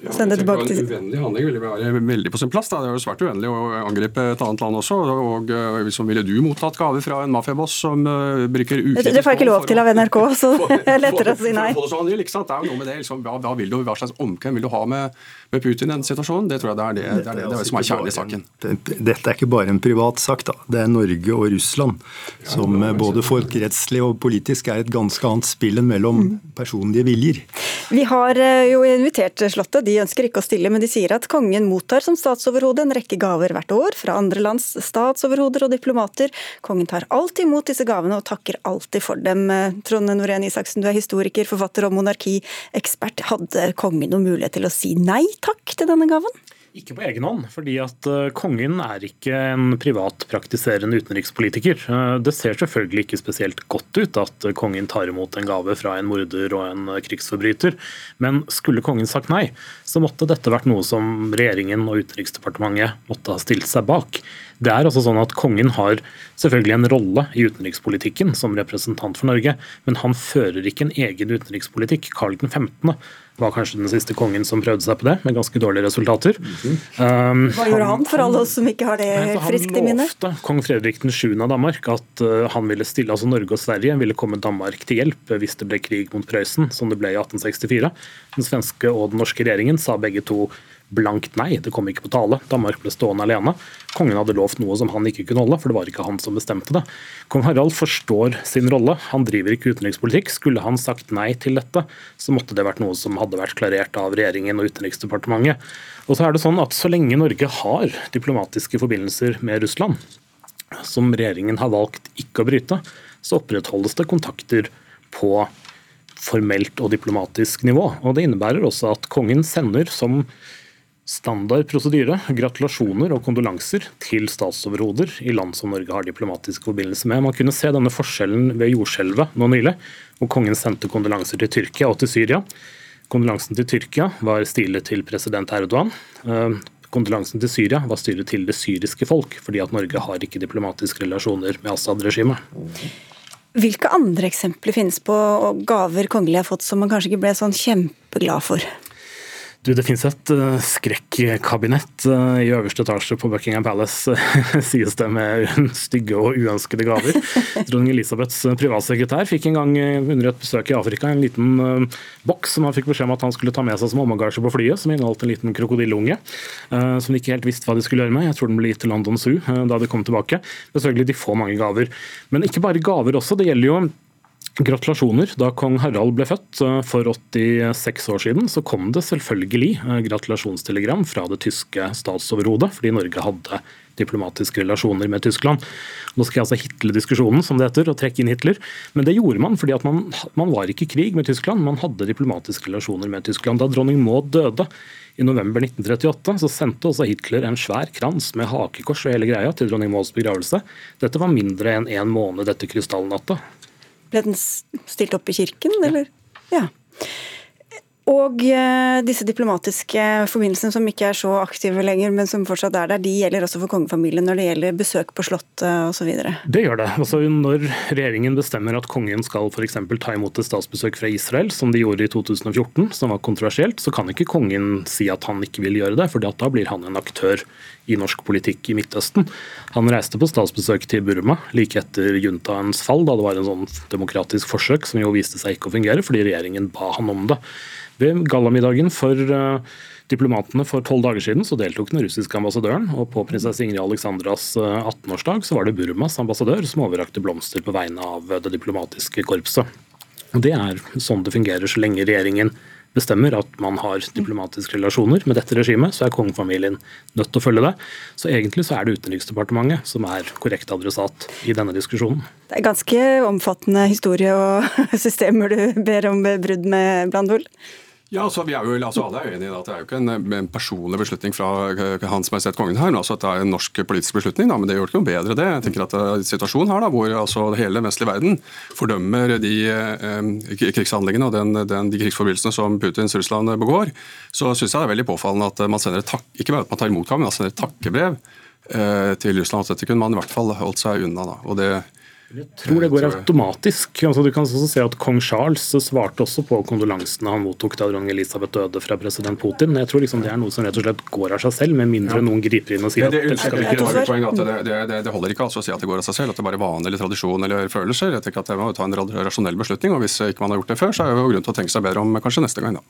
ja, Sende tilbake til En uvennlig handling ville være veldig på sin plass. Da. Det er jo svært uvennlig å angripe et annet land også. og liksom, Ville du mottatt gave fra en mafiaboss som uh, bruker ukritisk Det får jeg ikke lov til av NRK, så det er lettere å si nei. For, for, for, det er jo noe med det, liksom, hva, hva, vil du, hva slags omkvem vil du ha med, med Putin i den situasjonen? Det tror jeg det er det, det, er det, det er som er kjernen i saken. Dette er ikke bare en privat sak, da. Det er Norge og Russland som både folkerettslig og politisk er et ganske annet spill enn mellom mm. personlige viljer. Vi har jo invitert Slottet de ønsker ikke å stille, men de sier at kongen mottar som statsoverhode en rekke gaver hvert år fra andre lands statsoverhoder og diplomater. Kongen tar alltid imot disse gavene og takker alltid for dem. Trond Norén Isaksen, du er historiker, forfatter og monarkiekspert. Hadde kongen noen mulighet til å si nei takk til denne gaven? Ikke på egen hånd, fordi at eh, kongen er ikke en privat praktiserende utenrikspolitiker. Eh, det ser selvfølgelig ikke spesielt godt ut at kongen tar imot en gave fra en morder og en krigsforbryter, men skulle kongen sagt nei, så måtte dette vært noe som regjeringen og Utenriksdepartementet måtte ha stilt seg bak. Det er altså sånn at Kongen har selvfølgelig en rolle i utenrikspolitikken som representant for Norge, men han fører ikke en egen utenrikspolitikk. Karl 15. var kanskje den siste kongen som prøvde seg på det, med ganske dårlige resultater. Um, Hva gjorde han for alle oss som ikke har det friskt i minne? Han lovte kong Fredrik 7. av Danmark at uh, han ville stille, altså Norge og Sverige ville komme Danmark til hjelp hvis det ble krig mot Prøysen, som det ble i 1864. Den svenske og den norske regjeringen sa begge to blankt nei, det kom ikke på tale. Danmark ble stående alene. Kongen hadde lovt noe som han ikke kunne holde, for det var ikke han som bestemte det. Kong Harald forstår sin rolle, han driver ikke utenrikspolitikk. Skulle han sagt nei til dette, så måtte det vært noe som hadde vært klarert av regjeringen og Utenriksdepartementet. Og så er det sånn at Så lenge Norge har diplomatiske forbindelser med Russland, som regjeringen har valgt ikke å bryte, så opprettholdes det kontakter på formelt og diplomatisk nivå. Og Det innebærer også at kongen sender som standard prosedyre gratulasjoner og kondolanser til statsoverhoder i land som Norge har diplomatisk forbindelse med. Man kunne se denne forskjellen ved jordskjelvet nå nylig, hvor kongen sendte kondolanser til Tyrkia og til Syria. Kondolansen til Tyrkia var stilet til president Erdogan. Eh, kondolansen til Syria var stilet til det syriske folk, fordi at Norge har ikke diplomatiske relasjoner med Assad-regimet. Hvilke andre eksempler finnes på gaver kongelige har fått som man kanskje ikke ble sånn kjempeglad for? Du, Det finnes et uh, skrekkabinett uh, i øverste etasje på Buckingham Palace, uh, sies det, med stygge og uønskede gaver. Dronning Elisabeths privatsekretær fikk en gang under et besøk i Afrika en liten boks som han fikk beskjed om at han skulle ta med seg som håndbagasje på flyet, som inneholdt en liten krokodilleunge, som de ikke helt visste hva de skulle gjøre med. Jeg tror den ble gitt til London Zoo da de kom tilbake. Men selvfølgelig, de får mange gaver. Men ikke bare gaver også. Det gjelder jo Gratulasjoner. Da kong Harald ble født for 86 år siden, så kom det selvfølgelig eh, gratulasjonstelegram fra det tyske statsoverhodet, fordi Norge hadde diplomatiske relasjoner med Tyskland. Nå skal jeg altså hitle diskusjonen, som det heter, og trekke inn Hitler. Men det gjorde man fordi at man, man var ikke i krig med Tyskland, man hadde diplomatiske relasjoner med Tyskland. Da dronning Maud døde i november 1938, så sendte også Hitler en svær krans med hakekors og hele greia til dronning Mauds begravelse. Dette var mindre enn en måned etter krystallnatta. Ble den stilt opp i kirken, eller? Ja. Og eh, disse diplomatiske forbindelsene som ikke er så aktive lenger, men som fortsatt er der, de gjelder også for kongefamilien når det gjelder besøk på Slottet osv.? Det gjør det. Altså, når regjeringen bestemmer at kongen skal f.eks. ta imot et statsbesøk fra Israel, som de gjorde i 2014, som var kontroversielt, så kan ikke kongen si at han ikke vil gjøre det, for da blir han en aktør i norsk politikk i Midtøsten. Han reiste på statsbesøk til Burma like etter juntaens fall, da det var en sånn demokratisk forsøk som jo viste seg ikke å fungere, fordi regjeringen ba han om det. Ved gallamiddagen for uh, diplomatene for tolv dager siden så deltok den russiske ambassadøren, og på prinsesse Ingrid Alexandras 18-årsdag eh, så var det Burmas ambassadør som overrakte blomster på vegne av det diplomatiske korpset. Og Det er sånn det fungerer så lenge regjeringen bestemmer at man har diplomatiske relasjoner med dette regimet, så er kongefamilien nødt til å følge det. Så egentlig så er det Utenriksdepartementet som er korrekt adressat i denne diskusjonen. Det er ganske omfattende historie og systemer du ber om brudd med, Blandol? Ja, altså, vi er jo, altså Alle er enige i at det er jo ikke en, en personlig beslutning fra eh, Hans Majestet Kongen her, altså at det er en norsk politisk beslutning, da, men det gjør ikke noe bedre det. Jeg tenker at uh, Situasjonen her da, hvor altså hele den vestlige verden fordømmer de eh, krigshandlingene og den, den, de krigsforbrytelsene som Putins Russland begår, så syns jeg det er veldig påfallende at man sender et tak, ikke bare at man tar imot men man sender et takkebrev eh, til Russland. Dette kunne man i hvert fall holdt seg unna. da, og det jeg tror det går automatisk. Altså, du kan også se at Kong Charles svarte også på kondolansene han mottok da dronning Elisabeth døde fra president Putin. Jeg tror liksom det er noe som rett og slett går av seg selv, med mindre ja. noen griper inn og sier det, det, at det, det, det, det, det holder ikke altså å si at det går av seg selv, at det er bare vane eller tradisjon eller følelser. Jeg tenker at Det må ta en rasjonell beslutning, og hvis ikke man har gjort det før, så er det jo grunn til å tenke seg bedre om kanskje neste gang. da.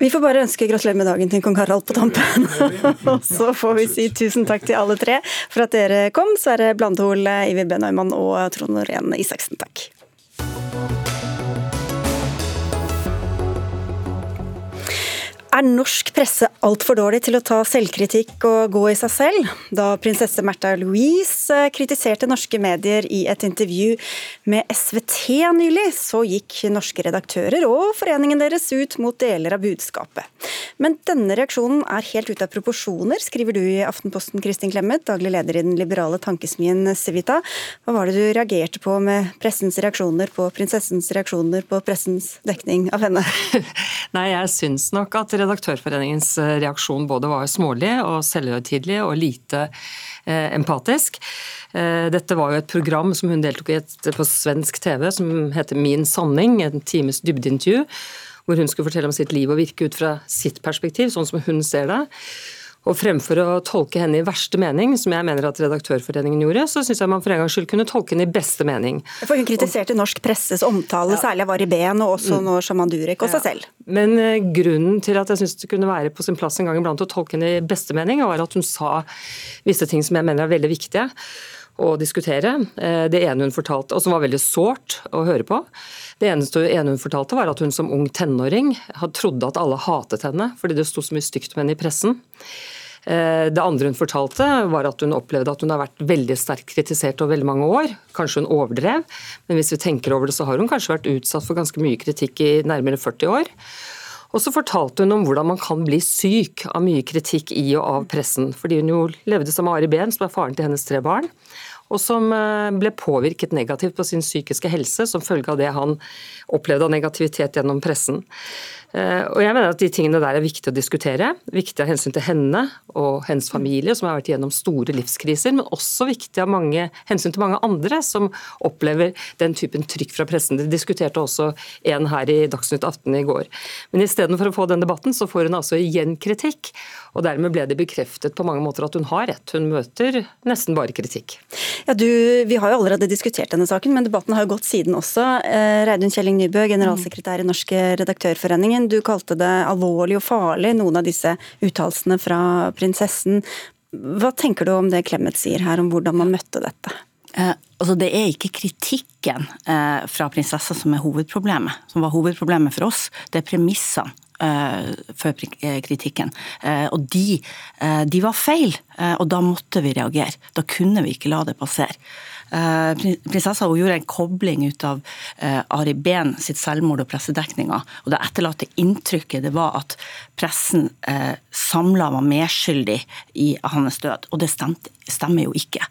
Vi får bare ønske gratulerer med dagen til kong Harald på tampen. og så får vi si tusen takk til alle tre for at dere kom. Så er det Blandhol, Ivi B. Neumann og Trond Norén Isaksen. Takk. Er norsk presse altfor dårlig til å ta selvkritikk og gå i seg selv? Da prinsesse Märtha Louise kritiserte norske medier i et intervju med SVT nylig, så gikk norske redaktører og foreningen deres ut mot deler av budskapet. Men denne reaksjonen er helt ute av proporsjoner, skriver du i Aftenposten, Kristin Clemet, daglig leder i den liberale tankesmien Civita. Hva var det du reagerte på med pressens reaksjoner på prinsessens reaksjoner på pressens dekning av henne? Nei, jeg syns nok at Redaktørforeningens eh, reaksjon både var smålig og selvhøytidelig og lite eh, empatisk. Eh, dette var jo et program som hun deltok i på svensk TV som heter Min sanning, en times dybdeintervju, hvor hun skulle fortelle om sitt liv og virke ut fra sitt perspektiv, sånn som hun ser det. Og fremfor å tolke henne i verste mening, som jeg mener at Redaktørforeningen gjorde, så syns jeg man for en gangs skyld kunne tolke henne i beste mening. For Hun kritiserte norsk presses omtale, ja. særlig av Ari Behn og også mm. nå Shaman Durek og seg selv. Men uh, grunnen til at jeg syns det kunne være på sin plass en gang iblant å tolke henne i beste mening, var at hun sa visse ting som jeg mener er veldig viktige å diskutere. Eh, det ene hun fortalte, og som var veldig sårt å høre på. Det eneste ene hun fortalte, var at hun som ung tenåring trodde at alle hatet henne fordi det sto så mye stygt om henne i pressen. Eh, det andre hun fortalte, var at hun opplevde at hun har vært veldig sterkt kritisert over veldig mange år. Kanskje hun overdrev, men hvis vi tenker over det, så har hun kanskje vært utsatt for ganske mye kritikk i nærmere 40 år. Og så fortalte hun om hvordan man kan bli syk av mye kritikk i og av pressen. Fordi hun jo levde sammen med Ari Behn, som er faren til hennes tre barn og som eh, ble påvirket negativt på sin psykiske helse som følge av det han opplevde av negativitet gjennom pressen. Eh, og jeg mener at De tingene der er viktig å diskutere. Viktig av hensyn til henne og hennes familie, som har vært gjennom store livskriser, men også viktig av mange, hensyn til mange andre som opplever den typen trykk fra pressen. Det diskuterte også en her i Dagsnytt 18 i går. Men istedenfor å få den debatten, så får hun altså igjen kritikk. Og dermed ble det bekreftet på mange måter at hun har rett. Hun møter nesten bare kritikk. Ja, du, Vi har jo allerede diskutert denne saken, men debatten har jo gått siden også. Eh, Reidun Kjelling Nybø, generalsekretær i Norske redaktørforeningen. Du kalte det alvorlig og farlig, noen av disse uttalelsene fra prinsessen. Hva tenker du om det Clemet sier her, om hvordan man møtte dette? Eh, altså Det er ikke kritikken eh, fra prinsessa som er hovedproblemet, som var hovedproblemet for oss. Det er premissene eh, for eh, kritikken. Eh, og de, de, var feil, og da måtte vi reagere. Da kunne vi ikke la det passere. Prinsessa hun gjorde en kobling ut av Ari Behn sitt selvmord og pressedekninga. Og det etterlatte inntrykket det var at pressen samla var medskyldig i hans død. Og det stemte, stemmer jo ikke.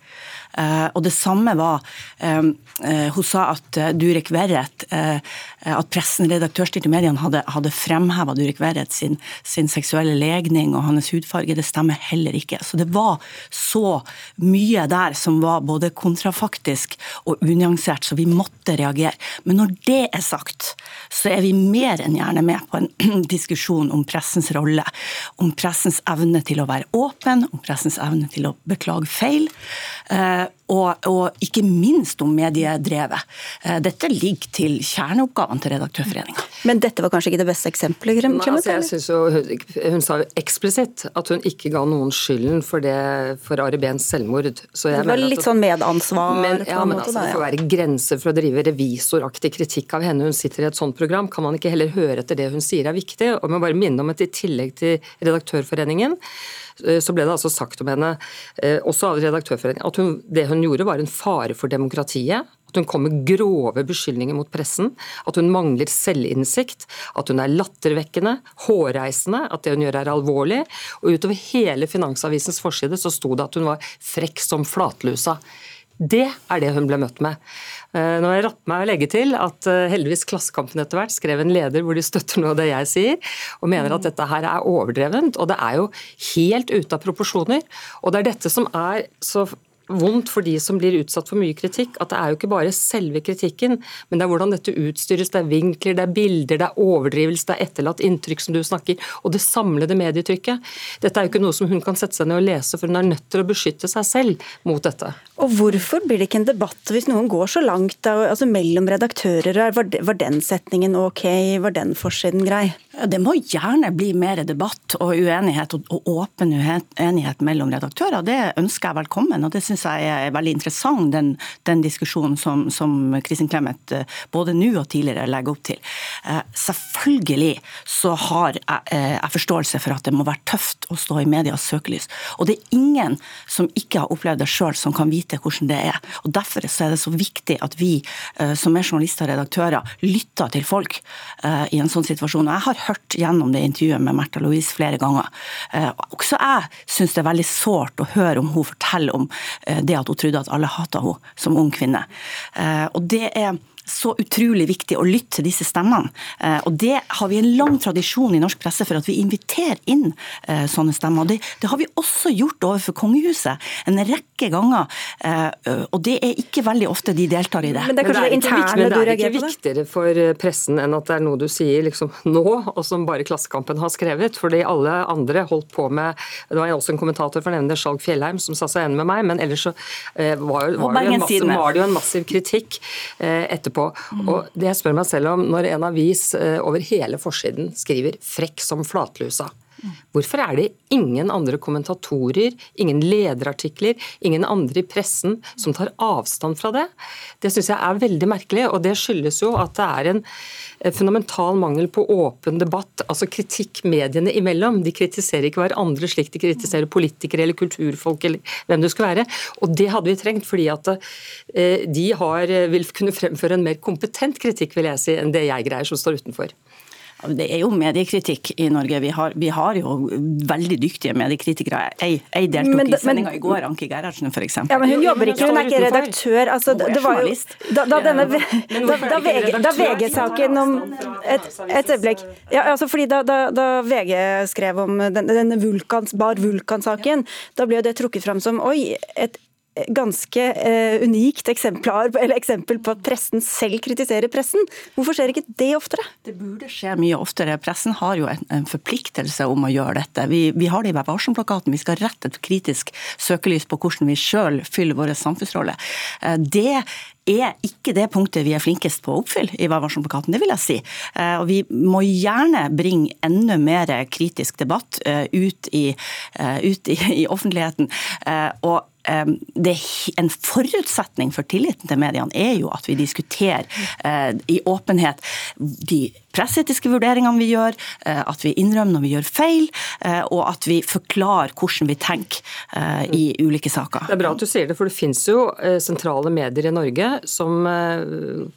Eh, og det samme var eh, eh, Hun sa at Durek Verret, at pressen, redaktørstyrte mediene, hadde, hadde fremheva Durek Verret sin, sin, seksuelle legning og hans hudfarge. Det stemmer heller ikke. Så det var så mye der som var både kontrafaktisk og unyansert, så vi måtte reagere. Men når det er sagt, så er vi mer enn gjerne med på en diskusjon om pressens rolle. Om pressens evne til å være åpen, om pressens evne til å beklage feil. Og, og, ikke minst om mediedrevet. Eh, dette ligger til kjerneoppgavene til Redaktørforeninga. Men dette var kanskje ikke det beste eksempelet? Nei, altså jeg synes jo, Hun sa jo eksplisitt at hun ikke ga noen skylden for, det, for Ari Behns selvmord. det var litt at, sånn medansvar? Men, ja, men altså, Det får være grenser for å drive revisoraktig kritikk av henne. Hun sitter i et sånt program. Kan man ikke heller høre etter det hun sier er viktig? Og må bare minne om at i tillegg til Redaktørforeningen så ble det altså sagt om henne, eh, også av Redaktørforeningen, at hun, det hun gjorde var en fare for demokratiet. At hun kom med grove beskyldninger mot pressen. At hun mangler selvinnsikt. At hun er lattervekkende, hårreisende. At det hun gjør er alvorlig. Og utover hele Finansavisens forside så sto det at hun var frekk som flatlusa. Det er det hun ble møtt med. Eh, nå har jeg ratt meg å legge til at eh, heldigvis Klassekampen etter hvert skrev en leder hvor de støtter noe av det jeg sier, og mener at dette her er overdrevent. Og det er jo helt ute av proporsjoner. Og det er dette som er så vondt for de som blir utsatt for mye kritikk, at det er jo ikke bare selve kritikken, men det er hvordan dette utstyres. Det er vinkler, det er bilder, det er overdrivelse, det er etterlatt inntrykk som du snakker, og det samlede medietrykket. Dette er jo ikke noe som hun kan sette seg ned og lese, for hun er nødt til å beskytte seg selv mot dette. Og hvorfor blir det ikke en debatt hvis noen går så langt da, altså mellom redaktører? Var den setningen ok, var den forsiden grei? Det må gjerne bli mer debatt og uenighet og åpen uenighet mellom redaktører. Det ønsker jeg velkommen. og det synes syns jeg er veldig interessant, den, den diskusjonen som, som Kristin Clemet eh, både nå og tidligere legger opp til. Eh, selvfølgelig så har jeg, eh, jeg, forståelse for at det må være tøft å stå i medias søkelys. Og det er ingen som ikke har opplevd det sjøl, som kan vite hvordan det er. Og Derfor er det så viktig at vi som er journalister og redaktører, lytter til folk i en sånn situasjon. Og jeg har hørt gjennom det intervjuet med Märtha Louise flere ganger. Også jeg syns det er veldig sårt å høre om hun forteller om det at hun trodde at alle hata henne som ung kvinne. Eh, og det er så utrolig viktig å lytte til disse stemmene. Eh, og Det har vi en lang tradisjon i norsk presse for at vi inviterer inn eh, sånne stemmer. Det, det har vi også gjort overfor kongehuset en rekke ganger. Eh, og det er ikke veldig ofte de deltar i det. Men det er kanskje det interne du reagerer på det? Det er ikke viktigere for pressen enn at det er noe du sier liksom nå, og som bare Klassekampen har skrevet. Fordi alle andre holdt på med Det var også en kommentator for nevne Skjalg Fjellheim som sa seg enig med meg, men ellers så var, var, det, en massiv, var det jo en massiv kritikk etterpå på. Mm. Og det jeg spør meg selv om, når en avis eh, over hele forsiden skriver 'frekk som flatlusa', Hvorfor er det ingen andre kommentatorer, ingen lederartikler, ingen andre i pressen som tar avstand fra det? Det syns jeg er veldig merkelig, og det skyldes jo at det er en fundamental mangel på åpen debatt, altså kritikk mediene imellom. De kritiserer ikke hverandre slik de kritiserer politikere eller kulturfolk eller hvem det skulle være. Og det hadde vi trengt, fordi at eh, de har, vil kunne fremføre en mer kompetent kritikk, vil jeg si, enn det jeg greier som står utenfor. Det er jo mediekritikk i Norge. Vi har, vi har jo veldig dyktige mediekritikere. Jeg, jeg deltok men, i sendinga i går, Anki Gerhardsen f.eks. Ja, men hun jobber ikke, hun er ikke redaktør. Altså, det var jo, da, da, denne, da, da VG, VG-saken om Et, et øyeblikk. Ja, altså fordi da, da, VG skrev om denne vulkans, Bar Vulkan-saken, da ble det trukket fram som oi, et ganske eh, unikt eksemplar, eksempel på at pressen selv kritiserer pressen. Hvorfor skjer ikke det oftere? Det burde skje mye oftere. Pressen har jo en, en forpliktelse om å gjøre dette. Vi, vi har det i Vær varsom-plakaten. Vi skal rette et kritisk søkelys på hvordan vi sjøl fyller vår samfunnsrolle. Eh, det er ikke det punktet vi er flinkest på å oppfylle i Vær varsom-plakaten, det vil jeg si. Eh, og vi må gjerne bringe enda mer kritisk debatt eh, ut i, ut i, i offentligheten. Og det En forutsetning for tilliten til mediene er jo at vi diskuterer eh, i åpenhet de presseetiske vurderingene vi gjør, eh, at vi innrømmer når vi gjør feil, eh, og at vi forklarer hvordan vi tenker i ulike saker. Det er bra at du sier det, for det finnes jo sentrale medier i Norge som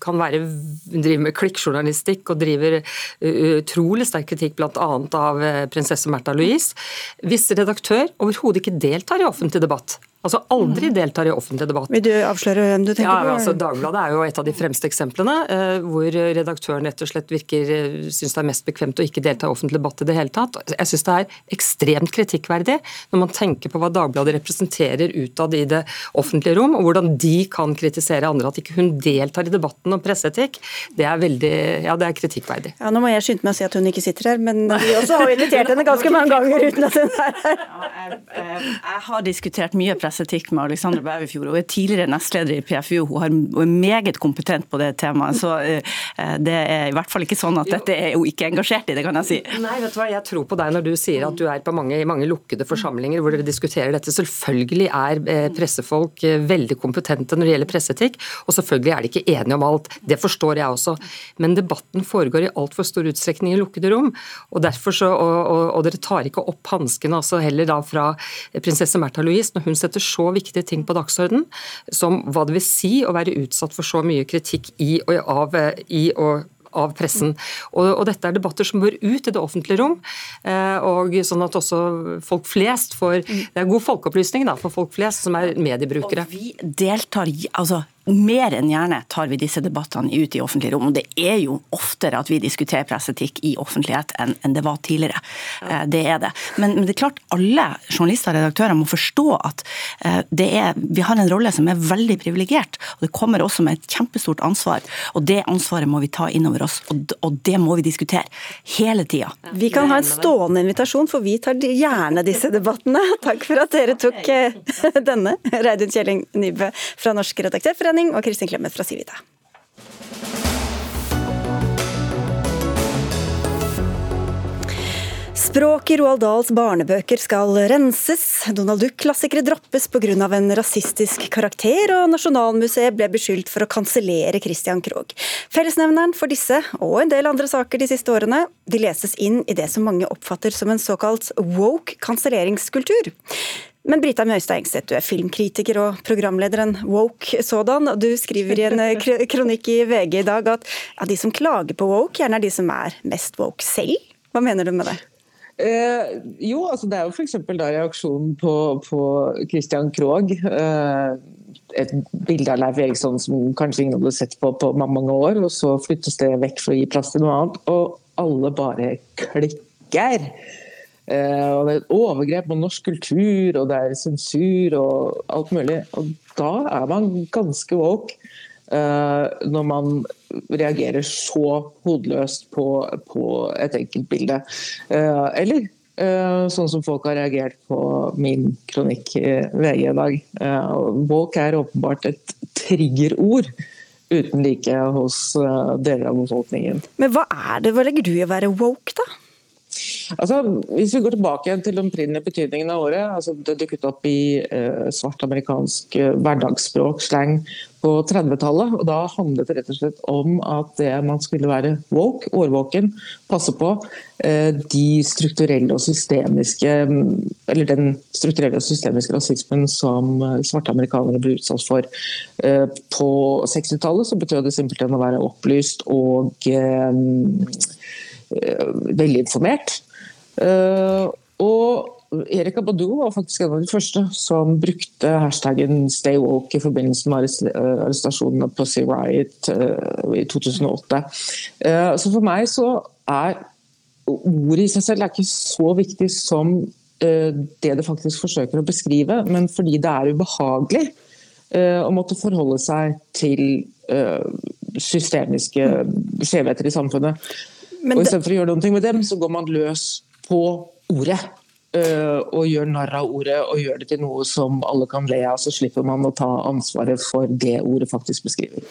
kan være, drive med klikkjournalistikk og driver utrolig sterk kritikk bl.a. av prinsesse Märtha Louise. Hvis redaktør overhodet ikke deltar i offentlig debatt, Altså aldri mm. deltar i offentlig debatt. Vil du avsløre hvem du tenker ja, på? Altså, Dagbladet er jo et av de fremste eksemplene, eh, hvor redaktøren rett og slett virker eh, syns det er mest bekvemt å ikke delta i offentlig debatt i det hele tatt. Jeg syns det er ekstremt kritikkverdig når man tenker på hva Dagbladet representerer utad i det offentlige rom, og hvordan de kan kritisere andre. At ikke hun deltar i debatten om presseetikk, det er veldig ja, det er kritikkverdig. Ja, Nå må jeg skynde meg å si at hun ikke sitter her, men vi også har invitert henne ganske mange ganger uten at hun er her. Ja, jeg, jeg har diskutert mye presseetikk med Alexandra Bæverfjord. Hun er tidligere nestleder i PFU. Hun er meget kompetent på det temaet. Så eh, det er i hvert fall ikke sånn at dette er hun ikke engasjert i, det kan jeg si. Nei, vet du hva, jeg tror på deg når du sier at du er på mange, mange lukkede forsamlinger hvor dere diskuterer dette. Selvfølgelig er eh, pressefolk eh, veldig kompetente når det gjelder presseetikk, og selvfølgelig er de ikke enige om alt. Det forstår jeg også. Men debatten foregår i altfor stor utstrekning i lukkede rom. og derfor så, og, og, og dere tar ikke opp hanskene altså heller da fra prinsesse Märtha Louise når hun setter så viktige ting på dagsorden som hva det vil si å være utsatt for så mye kritikk i og av i og av pressen. Og, og, Dette er debatter som bør ut i det offentlige rom, eh, og sånn at også folk flest får Det er god folkeopplysning da, for folk flest som er mediebrukere. Og vi deltar, altså mer enn gjerne tar vi disse debattene ut i offentlig rom. og Det er jo oftere at vi diskuterer presseetikk i offentlighet enn, enn det var tidligere. Ja. Eh, det er det. Men, men, det er klart alle journalister og redaktører må forstå at eh, er, vi har en rolle som er veldig privilegert. og Det kommer også med et kjempestort ansvar. og Det ansvaret må vi ta inn over oss, og, og det må vi diskutere hele tida. Vi kan ha en stående invitasjon, for vi tar gjerne disse debattene. Takk for at dere tok eh, denne, Reidun Kjelling Nybø fra Norsk redaktørforening Forening og Kristin Clemet fra Civita. Språk i Roald Dahls barnebøker skal renses, Donald Duck-klassikere droppes pga. en rasistisk karakter, og Nasjonalmuseet ble beskyldt for å kansellere Christian Krogh. Fellesnevneren for disse, og en del andre saker de siste årene, de leses inn i det som mange oppfatter som en såkalt woke kanselleringskultur. Men Brita Møystad Engstedt, du er filmkritiker og programlederen woke sådan. Du skriver i en eh, kronikk i VG i dag at ja, de som klager på woke, gjerne er de som er mest woke selv. Hva mener du med det? Eh, jo, altså det er jo f.eks. reaksjonen på, på Christian Krogh. Eh, et bilde av Leif Eriksson som kanskje ingen hadde sett på på mange år, og så flyttes det vekk for å gi plass til noe annet. Og alle bare klikker. Eh, og det er et overgrep mot norsk kultur, og det er sensur og alt mulig. Og da er man ganske woke eh, når man reagerer så hodeløst på, på et enkeltbilde. Eh, eller sånn som folk har reagert på min kronikk i VG i dag. Woke er åpenbart et triggerord uten like hos deler av befolkningen. Men hva er det, hva legger du i å være woke, da? Altså, hvis vi går tilbake til den opprinnelige betydningen av året, altså det dukket opp i eh, svart amerikansk eh, hverdagsspråk, slang, på 30-tallet. og Da handlet det rett og slett om at det man skulle være woke, årvåken, passe på eh, de strukturelle og systemiske eller den strukturelle og systemiske rasismen som eh, svarte amerikanere ble utsatt for. Eh, på 60-tallet så betød det simpelthen å være opplyst og eh, veldig informert. Og Erika Abadou var faktisk en av de første som brukte hashtaggen 'stay woke' i forbindelse med eh, arrestasjonen av Pussy Riot uh, i 2008. Uh, så for meg så er ordet i seg selv er ikke så viktig som det det faktisk forsøker å beskrive, men fordi det er ubehagelig å måtte forholde seg til systemiske skjevheter i samfunnet. Og Istedenfor å gjøre noe med dem, så går man løs på ordet. Eh, og gjør narr av ordet og gjør det til noe som alle kan le av, så slipper man å ta ansvaret for det ordet faktisk beskriver.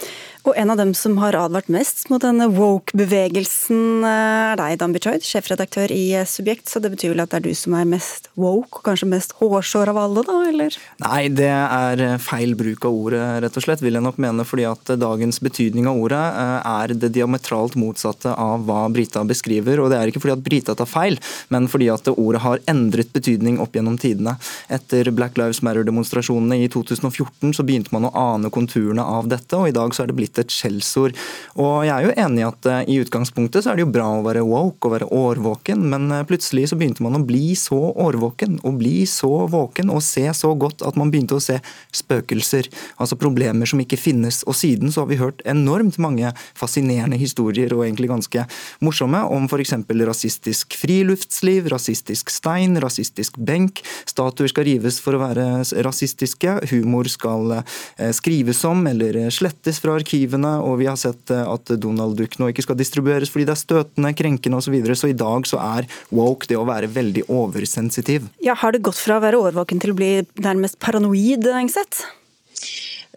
Og En av dem som har advart mest mot denne woke-bevegelsen eh, er deg, Dan Bichoid, sjefredaktør i eh, Subjekt. Så det betyr vel at det er du som er mest woke, og kanskje mest hårsår av alle, da, eller? Nei, det er feil bruk av ordet, rett og slett, vil jeg nok mene. Fordi at dagens betydning av ordet er det diametralt motsatte av hva Brita beskriver. Og det er ikke fordi at Brita tar feil, men fordi at ordet har endret endret betydning opp gjennom tidene. Etter Black Lives Matter-demonstrasjonene i 2014 så begynte man å ane konturene av dette, og i dag så er det blitt et skjellsord. Og jeg er jo enig i at uh, i utgangspunktet så er det jo bra å være woke og være årvåken, men uh, plutselig så begynte man å bli så årvåken og bli så våken og se så godt at man begynte å se spøkelser, altså problemer som ikke finnes. Og siden så har vi hørt enormt mange fascinerende historier og egentlig ganske morsomme om f.eks. rasistisk friluftsliv, rasistisk stein, rasistisk benk. Statuer skal rives for å være rasistiske. Humor skal eh, skrives om eller slettes fra arkivene. Og vi har sett eh, at Donald Duck nå ikke skal distribueres fordi det er støtende, krenkende osv. Så, videre. så i dag så er woke det å være veldig oversensitiv. Ja, Har det gått fra å være årvåken til å bli nærmest paranoid, Engseth?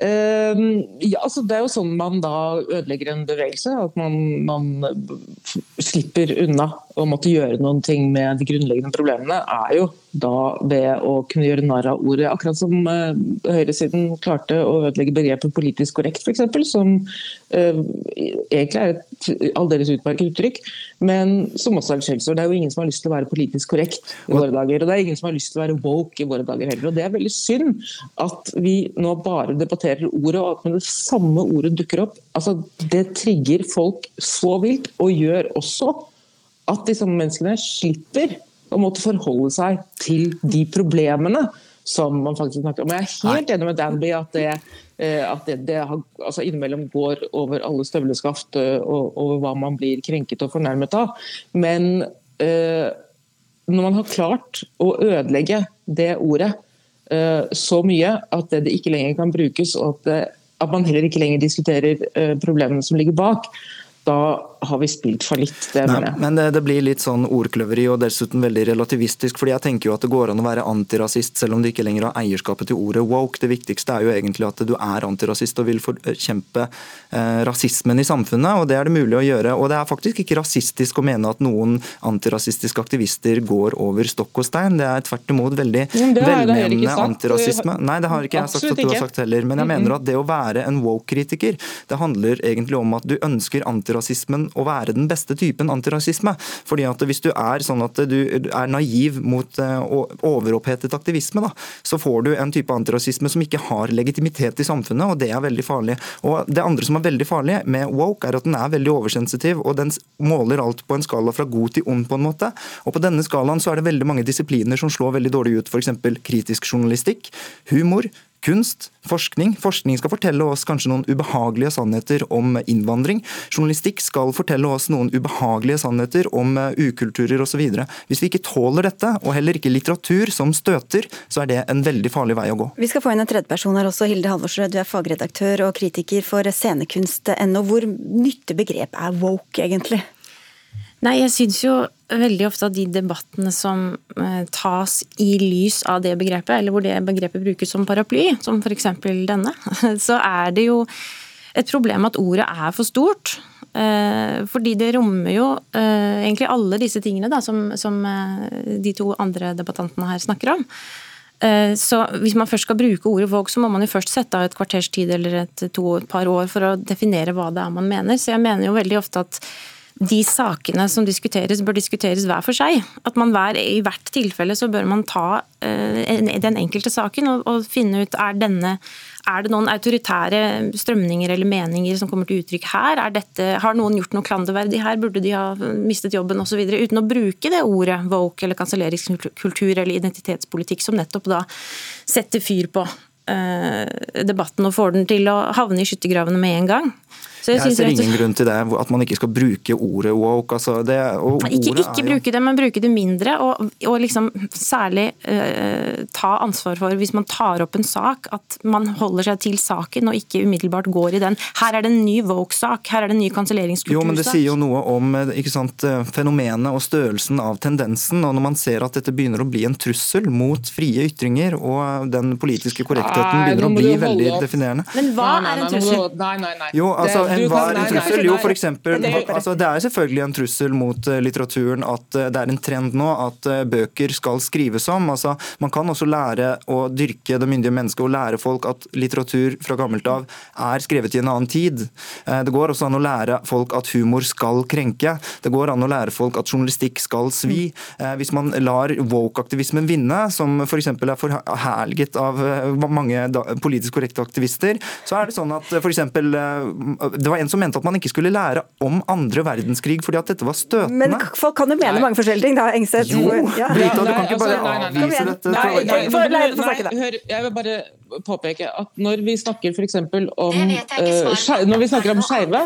Uh, ja, altså Det er jo sånn man da ødelegger en bevegelse. At man, man, slipper unna å måtte gjøre noen ting med de grunnleggende problemene, er jo da ved å kunne gjøre narr av ordet. Akkurat som uh, høyresiden klarte å ødelegge begrepet politisk korrekt, f.eks. Som uh, egentlig er et aldeles utmerket uttrykk, men som også er et skjellsord. Det er jo ingen som har lyst til å være politisk korrekt i våre dager. Og det er ingen som har lyst til å være woke i våre dager heller. Og det er veldig synd at vi nå bare debatterer ordet, og at med det samme ordet dukker opp. Altså, det trigger folk så vilt, og gjør også at disse menneskene slipper å måtte forholde seg til de problemene som man faktisk snakker om. Jeg er helt enig med Danby at det, eh, at det, det har, altså innimellom går over alle støvleskaft eh, og over hva man blir krenket og fornærmet av. Men eh, når man har klart å ødelegge det ordet eh, så mye at det, det, ikke lenger kan brukes, og at, det, at man heller ikke lenger diskuterer eh, problemene som ligger bak, da har vi spilt fallitt. Det Nei, men det, det, blir litt sånn ordkløveri og dessuten veldig relativistisk. fordi jeg tenker jo at det går an å være antirasist selv om du ikke lenger har eierskapet til ordet woke. Det viktigste er jo egentlig at du er antirasist og vil forkjempe eh, rasismen i samfunnet. og Det er det mulig å gjøre. Og det er faktisk ikke rasistisk å mene at noen antirasistiske aktivister går over stokk og stein. Det er tvert imot veldig velmenende antirasisme. Nei, det har ikke jeg sagt at du har sagt heller. Men jeg mener at det å være en woke-kritiker, det handler egentlig om at du ønsker antirasismen å være den beste typen antirasisme. Fordi at Hvis du er sånn at du er naiv mot eh, overopphetet aktivisme, da, så får du en type antirasisme som ikke har legitimitet i samfunnet, og det er veldig farlig. Og Det andre som er veldig farlig med woke, er at den er veldig oversensitiv, og den måler alt på en skala fra god til ond, på en måte. Og På denne skalaen så er det veldig mange disipliner som slår veldig dårlig ut, f.eks. kritisk journalistikk, humor, kunst, forskning. Forskning skal fortelle oss kanskje noen ubehagelige sannheter om innvandring. Journalistikk skal fortelle oss noen ubehagelige sannheter om eh, ukulturer osv. Hvis vi ikke tåler dette, og heller ikke litteratur som støter, så er det en veldig farlig vei å gå. Vi skal få inn en tredjeperson her også. Hilde Halvorsrød, du er fagredaktør og kritiker for scenekunst.no. Hvor nyttig begrep er woke, egentlig? Nei, jeg syns jo veldig ofte at de debattene som eh, tas i lys av det begrepet, eller hvor det begrepet brukes som paraply, som f.eks. denne, så er det jo et problem at ordet er for stort. Eh, fordi det rommer jo eh, egentlig alle disse tingene da, som, som de to andre debattantene her snakker om. Så Hvis man først skal bruke ordet våg, så må man jo først sette av et kvarters tid eller et, to, et par år for å definere hva det er man mener. Så jeg mener jo veldig ofte at de sakene som diskuteres, bør diskuteres hver for seg. At man hver, I hvert tilfelle så bør man ta uh, den enkelte saken og, og finne ut er denne er det noen autoritære strømninger eller meninger som kommer til uttrykk her? Dette, har noen gjort noe klanderverdig her? Burde de ha mistet jobben osv.? Uten å bruke det ordet woke eller kanselleringskultur eller identitetspolitikk, som nettopp da setter fyr på eh, debatten og får den til å havne i skyttergravene med en gang. Så jeg, jeg ser ingen grunn til det, at man ikke skal bruke ordet woke. Altså det, ikke ikke bruke det, men bruke det mindre. Og, og liksom særlig uh, ta ansvar for, hvis man tar opp en sak, at man holder seg til saken og ikke umiddelbart går i den. Her er det en ny woke-sak, her er det en ny kanselleringskultursak. Jo, men det sier jo noe om eh, ikke sant, eh, fenomenet og størrelsen av tendensen. Og når man ser at dette begynner å bli en trussel mot frie ytringer, og den politiske korrektheten begynner å bli veldig definerende. Men hva er en trussel? Nei, nei, nei. Jo, altså, enhver en trussel? Jo, for eksempel, altså, det er selvfølgelig en trussel mot uh, litteraturen at uh, det er en trend nå at uh, bøker skal skrives om. Altså, man kan også lære å dyrke det myndige mennesket og lære folk at litteratur fra gammelt av er skrevet i en annen tid. Det går også an å lære folk at humor skal krenke. Det går an å lære folk at journalistikk skal svi. Hvis man lar woke-aktivismen vinne, som f.eks. er forherliget av mange politisk korrekte aktivister, så er det sånn at f.eks. Det var en som mente at man ikke skulle lære om andre verdenskrig fordi at dette var støtende. Men folk kan jo mene nei. mange forskjellige ting, da, Engseth. Jo, ja. Brita, du kan ikke bare altså, avvise dette. Nei, nei, hør, jeg vil bare påpeke at når vi snakker f.eks. om uh, Når vi snakker om skeive,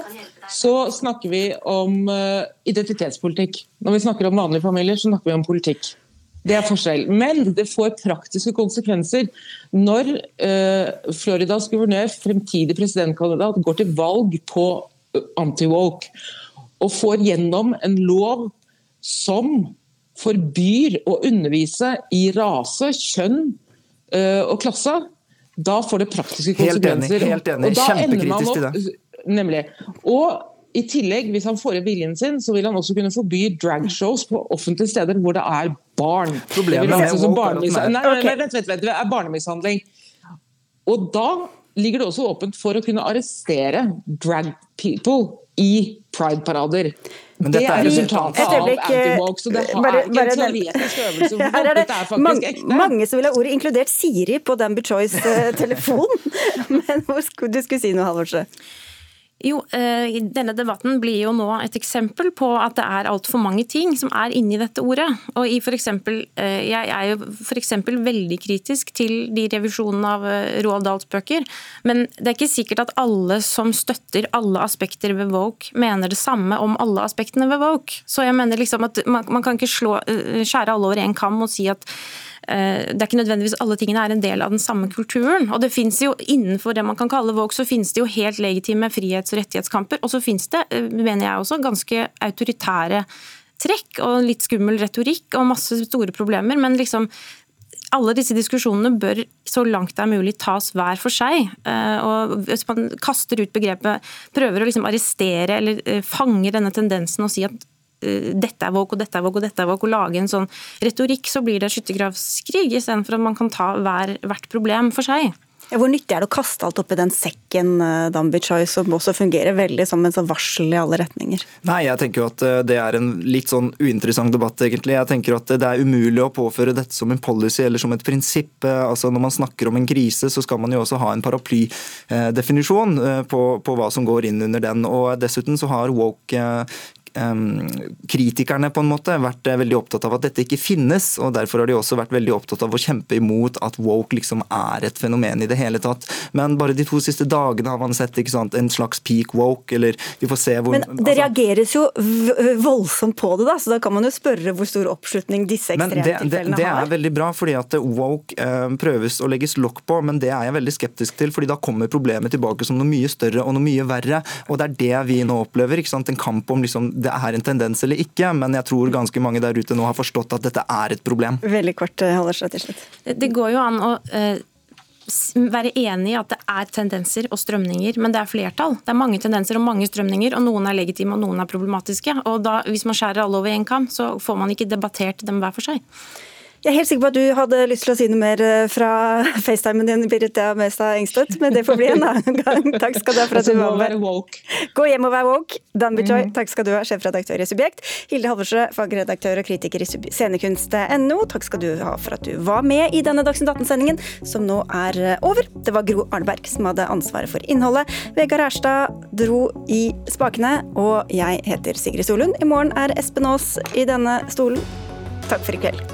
så snakker vi om uh, identitetspolitikk. Når vi snakker om vanlige familier, så snakker vi om politikk. Det er forskjell. Men det får praktiske konsekvenser når uh, Floridas guvernør, fremtidig presidentkandidat, går til valg på anti-woke og får gjennom en lov som forbyr å undervise i rase, kjønn uh, og klasse, da får det praktiske konsekvenser. Helt enig. Helt enig. Kjempekritisk til det. Nemlig. Og i tillegg, hvis han får viljen sin, så vil han også kunne forby dragshows på offentlige steder hvor det er barn. Problemet det er, barnemishandling. Nei, nei, nei, vent, vent, vent, det er barnemishandling. Og da ligger det også åpent for å kunne arrestere drag people i pride-parader. Det er resultatet av antiwoke, så det har bare, ikke en teoretisk øvelse. Her er det Dette er mange, ekte. Mange som vil ha ordet, inkludert Siri på Danby Choice-telefon. Men du skulle si noe, Halvorsen? Jo, eh, denne debatten blir jo nå et eksempel på at det er altfor mange ting som er inni dette ordet. Og i for eksempel, eh, Jeg er jo f.eks. veldig kritisk til de revisjonene av eh, Roald Dahls bøker. Men det er ikke sikkert at alle som støtter alle aspekter ved Woke, mener det samme om alle aspektene ved Woke. Så jeg mener liksom at man, man kan ikke slå, skjære alle over én kam og si at det er ikke nødvendigvis alle tingene er en del av den samme kulturen. Og det finnes jo Innenfor det man kan kalle Våg, så finnes det jo helt legitime frihets- og rettighetskamper. Og så finnes det, eh, mener jeg også, ganske autoritære trekk og litt skummel retorikk og masse store problemer. Men liksom alle disse diskusjonene bør så langt det er mulig tas hver for seg. Eh, og Hvis man kaster ut begrepet, prøver å liksom arrestere eller fange denne tendensen og si at Eh, dette er woke og dette er woke og dette er woke, og lage en sånn retorikk, så blir det skyttergravskrig, istedenfor at man kan ta hver, hvert problem for seg. Ja, hvor nyttig er det å kaste alt oppi den sekken eh, Dambi Choi, som også fungerer veldig som en sånn varsel i alle retninger? Nei, jeg tenker jo at eh, det er en litt sånn uinteressant debatt, egentlig. Jeg tenker at det er umulig å påføre dette som en policy eller som et prinsipp. Altså Når man snakker om en krise, så skal man jo også ha en paraplydefinisjon på, på hva som går inn under den. Og dessuten så har woke kritikerne på en måte vært eh, veldig opptatt av at dette ikke finnes. og Derfor har de også vært veldig opptatt av å kjempe imot at woke liksom er et fenomen i det hele tatt. Men bare de to siste dagene har man sett sant, en slags peak woke, eller vi får se hvor Men det altså, reageres jo voldsomt på det, da, så da kan man jo spørre hvor stor oppslutning disse ekstremtilfellene har. Det er veldig bra, fordi at woke eh, prøves å legges lokk på, men det er jeg veldig skeptisk til. fordi da kommer problemet tilbake som noe mye større og noe mye verre. og Det er det vi nå opplever. ikke sant, En kamp om liksom det er en tendens eller ikke, men jeg tror ganske mange der ute nå har forstått at dette er et problem. Veldig kort, eh, Hallerstad til slutt. Det går jo an å eh, være enig i at det er tendenser og strømninger, men det er flertall. Det er mange tendenser og mange strømninger, og noen er legitime og noen er problematiske. Og da, Hvis man skjærer alle over én kam, så får man ikke debattert dem hver for seg. Jeg er helt sikker på at du hadde lyst til å si noe mer eh, fra FaceTimen din, Birgitta Mestad Engstøt, men det får bli en annen gang. Takk skal du ha for at du var med. Gå hjem og vær woke. Dan Bichoy, mm. takk skal du ha, sjefredaktør i Subjekt. Hilde Halvorsø, fagredaktør og kritiker i scenekunst.no, takk skal du ha for at du var med i denne Dagsnytt 18-sendingen, som nå er eh, over. Det var Gro Arneberg som hadde ansvaret for innholdet. Vegard Herstad dro i spakene, og jeg heter Sigrid Solund. I morgen er Espen Aas i denne stolen. Takk for i kveld.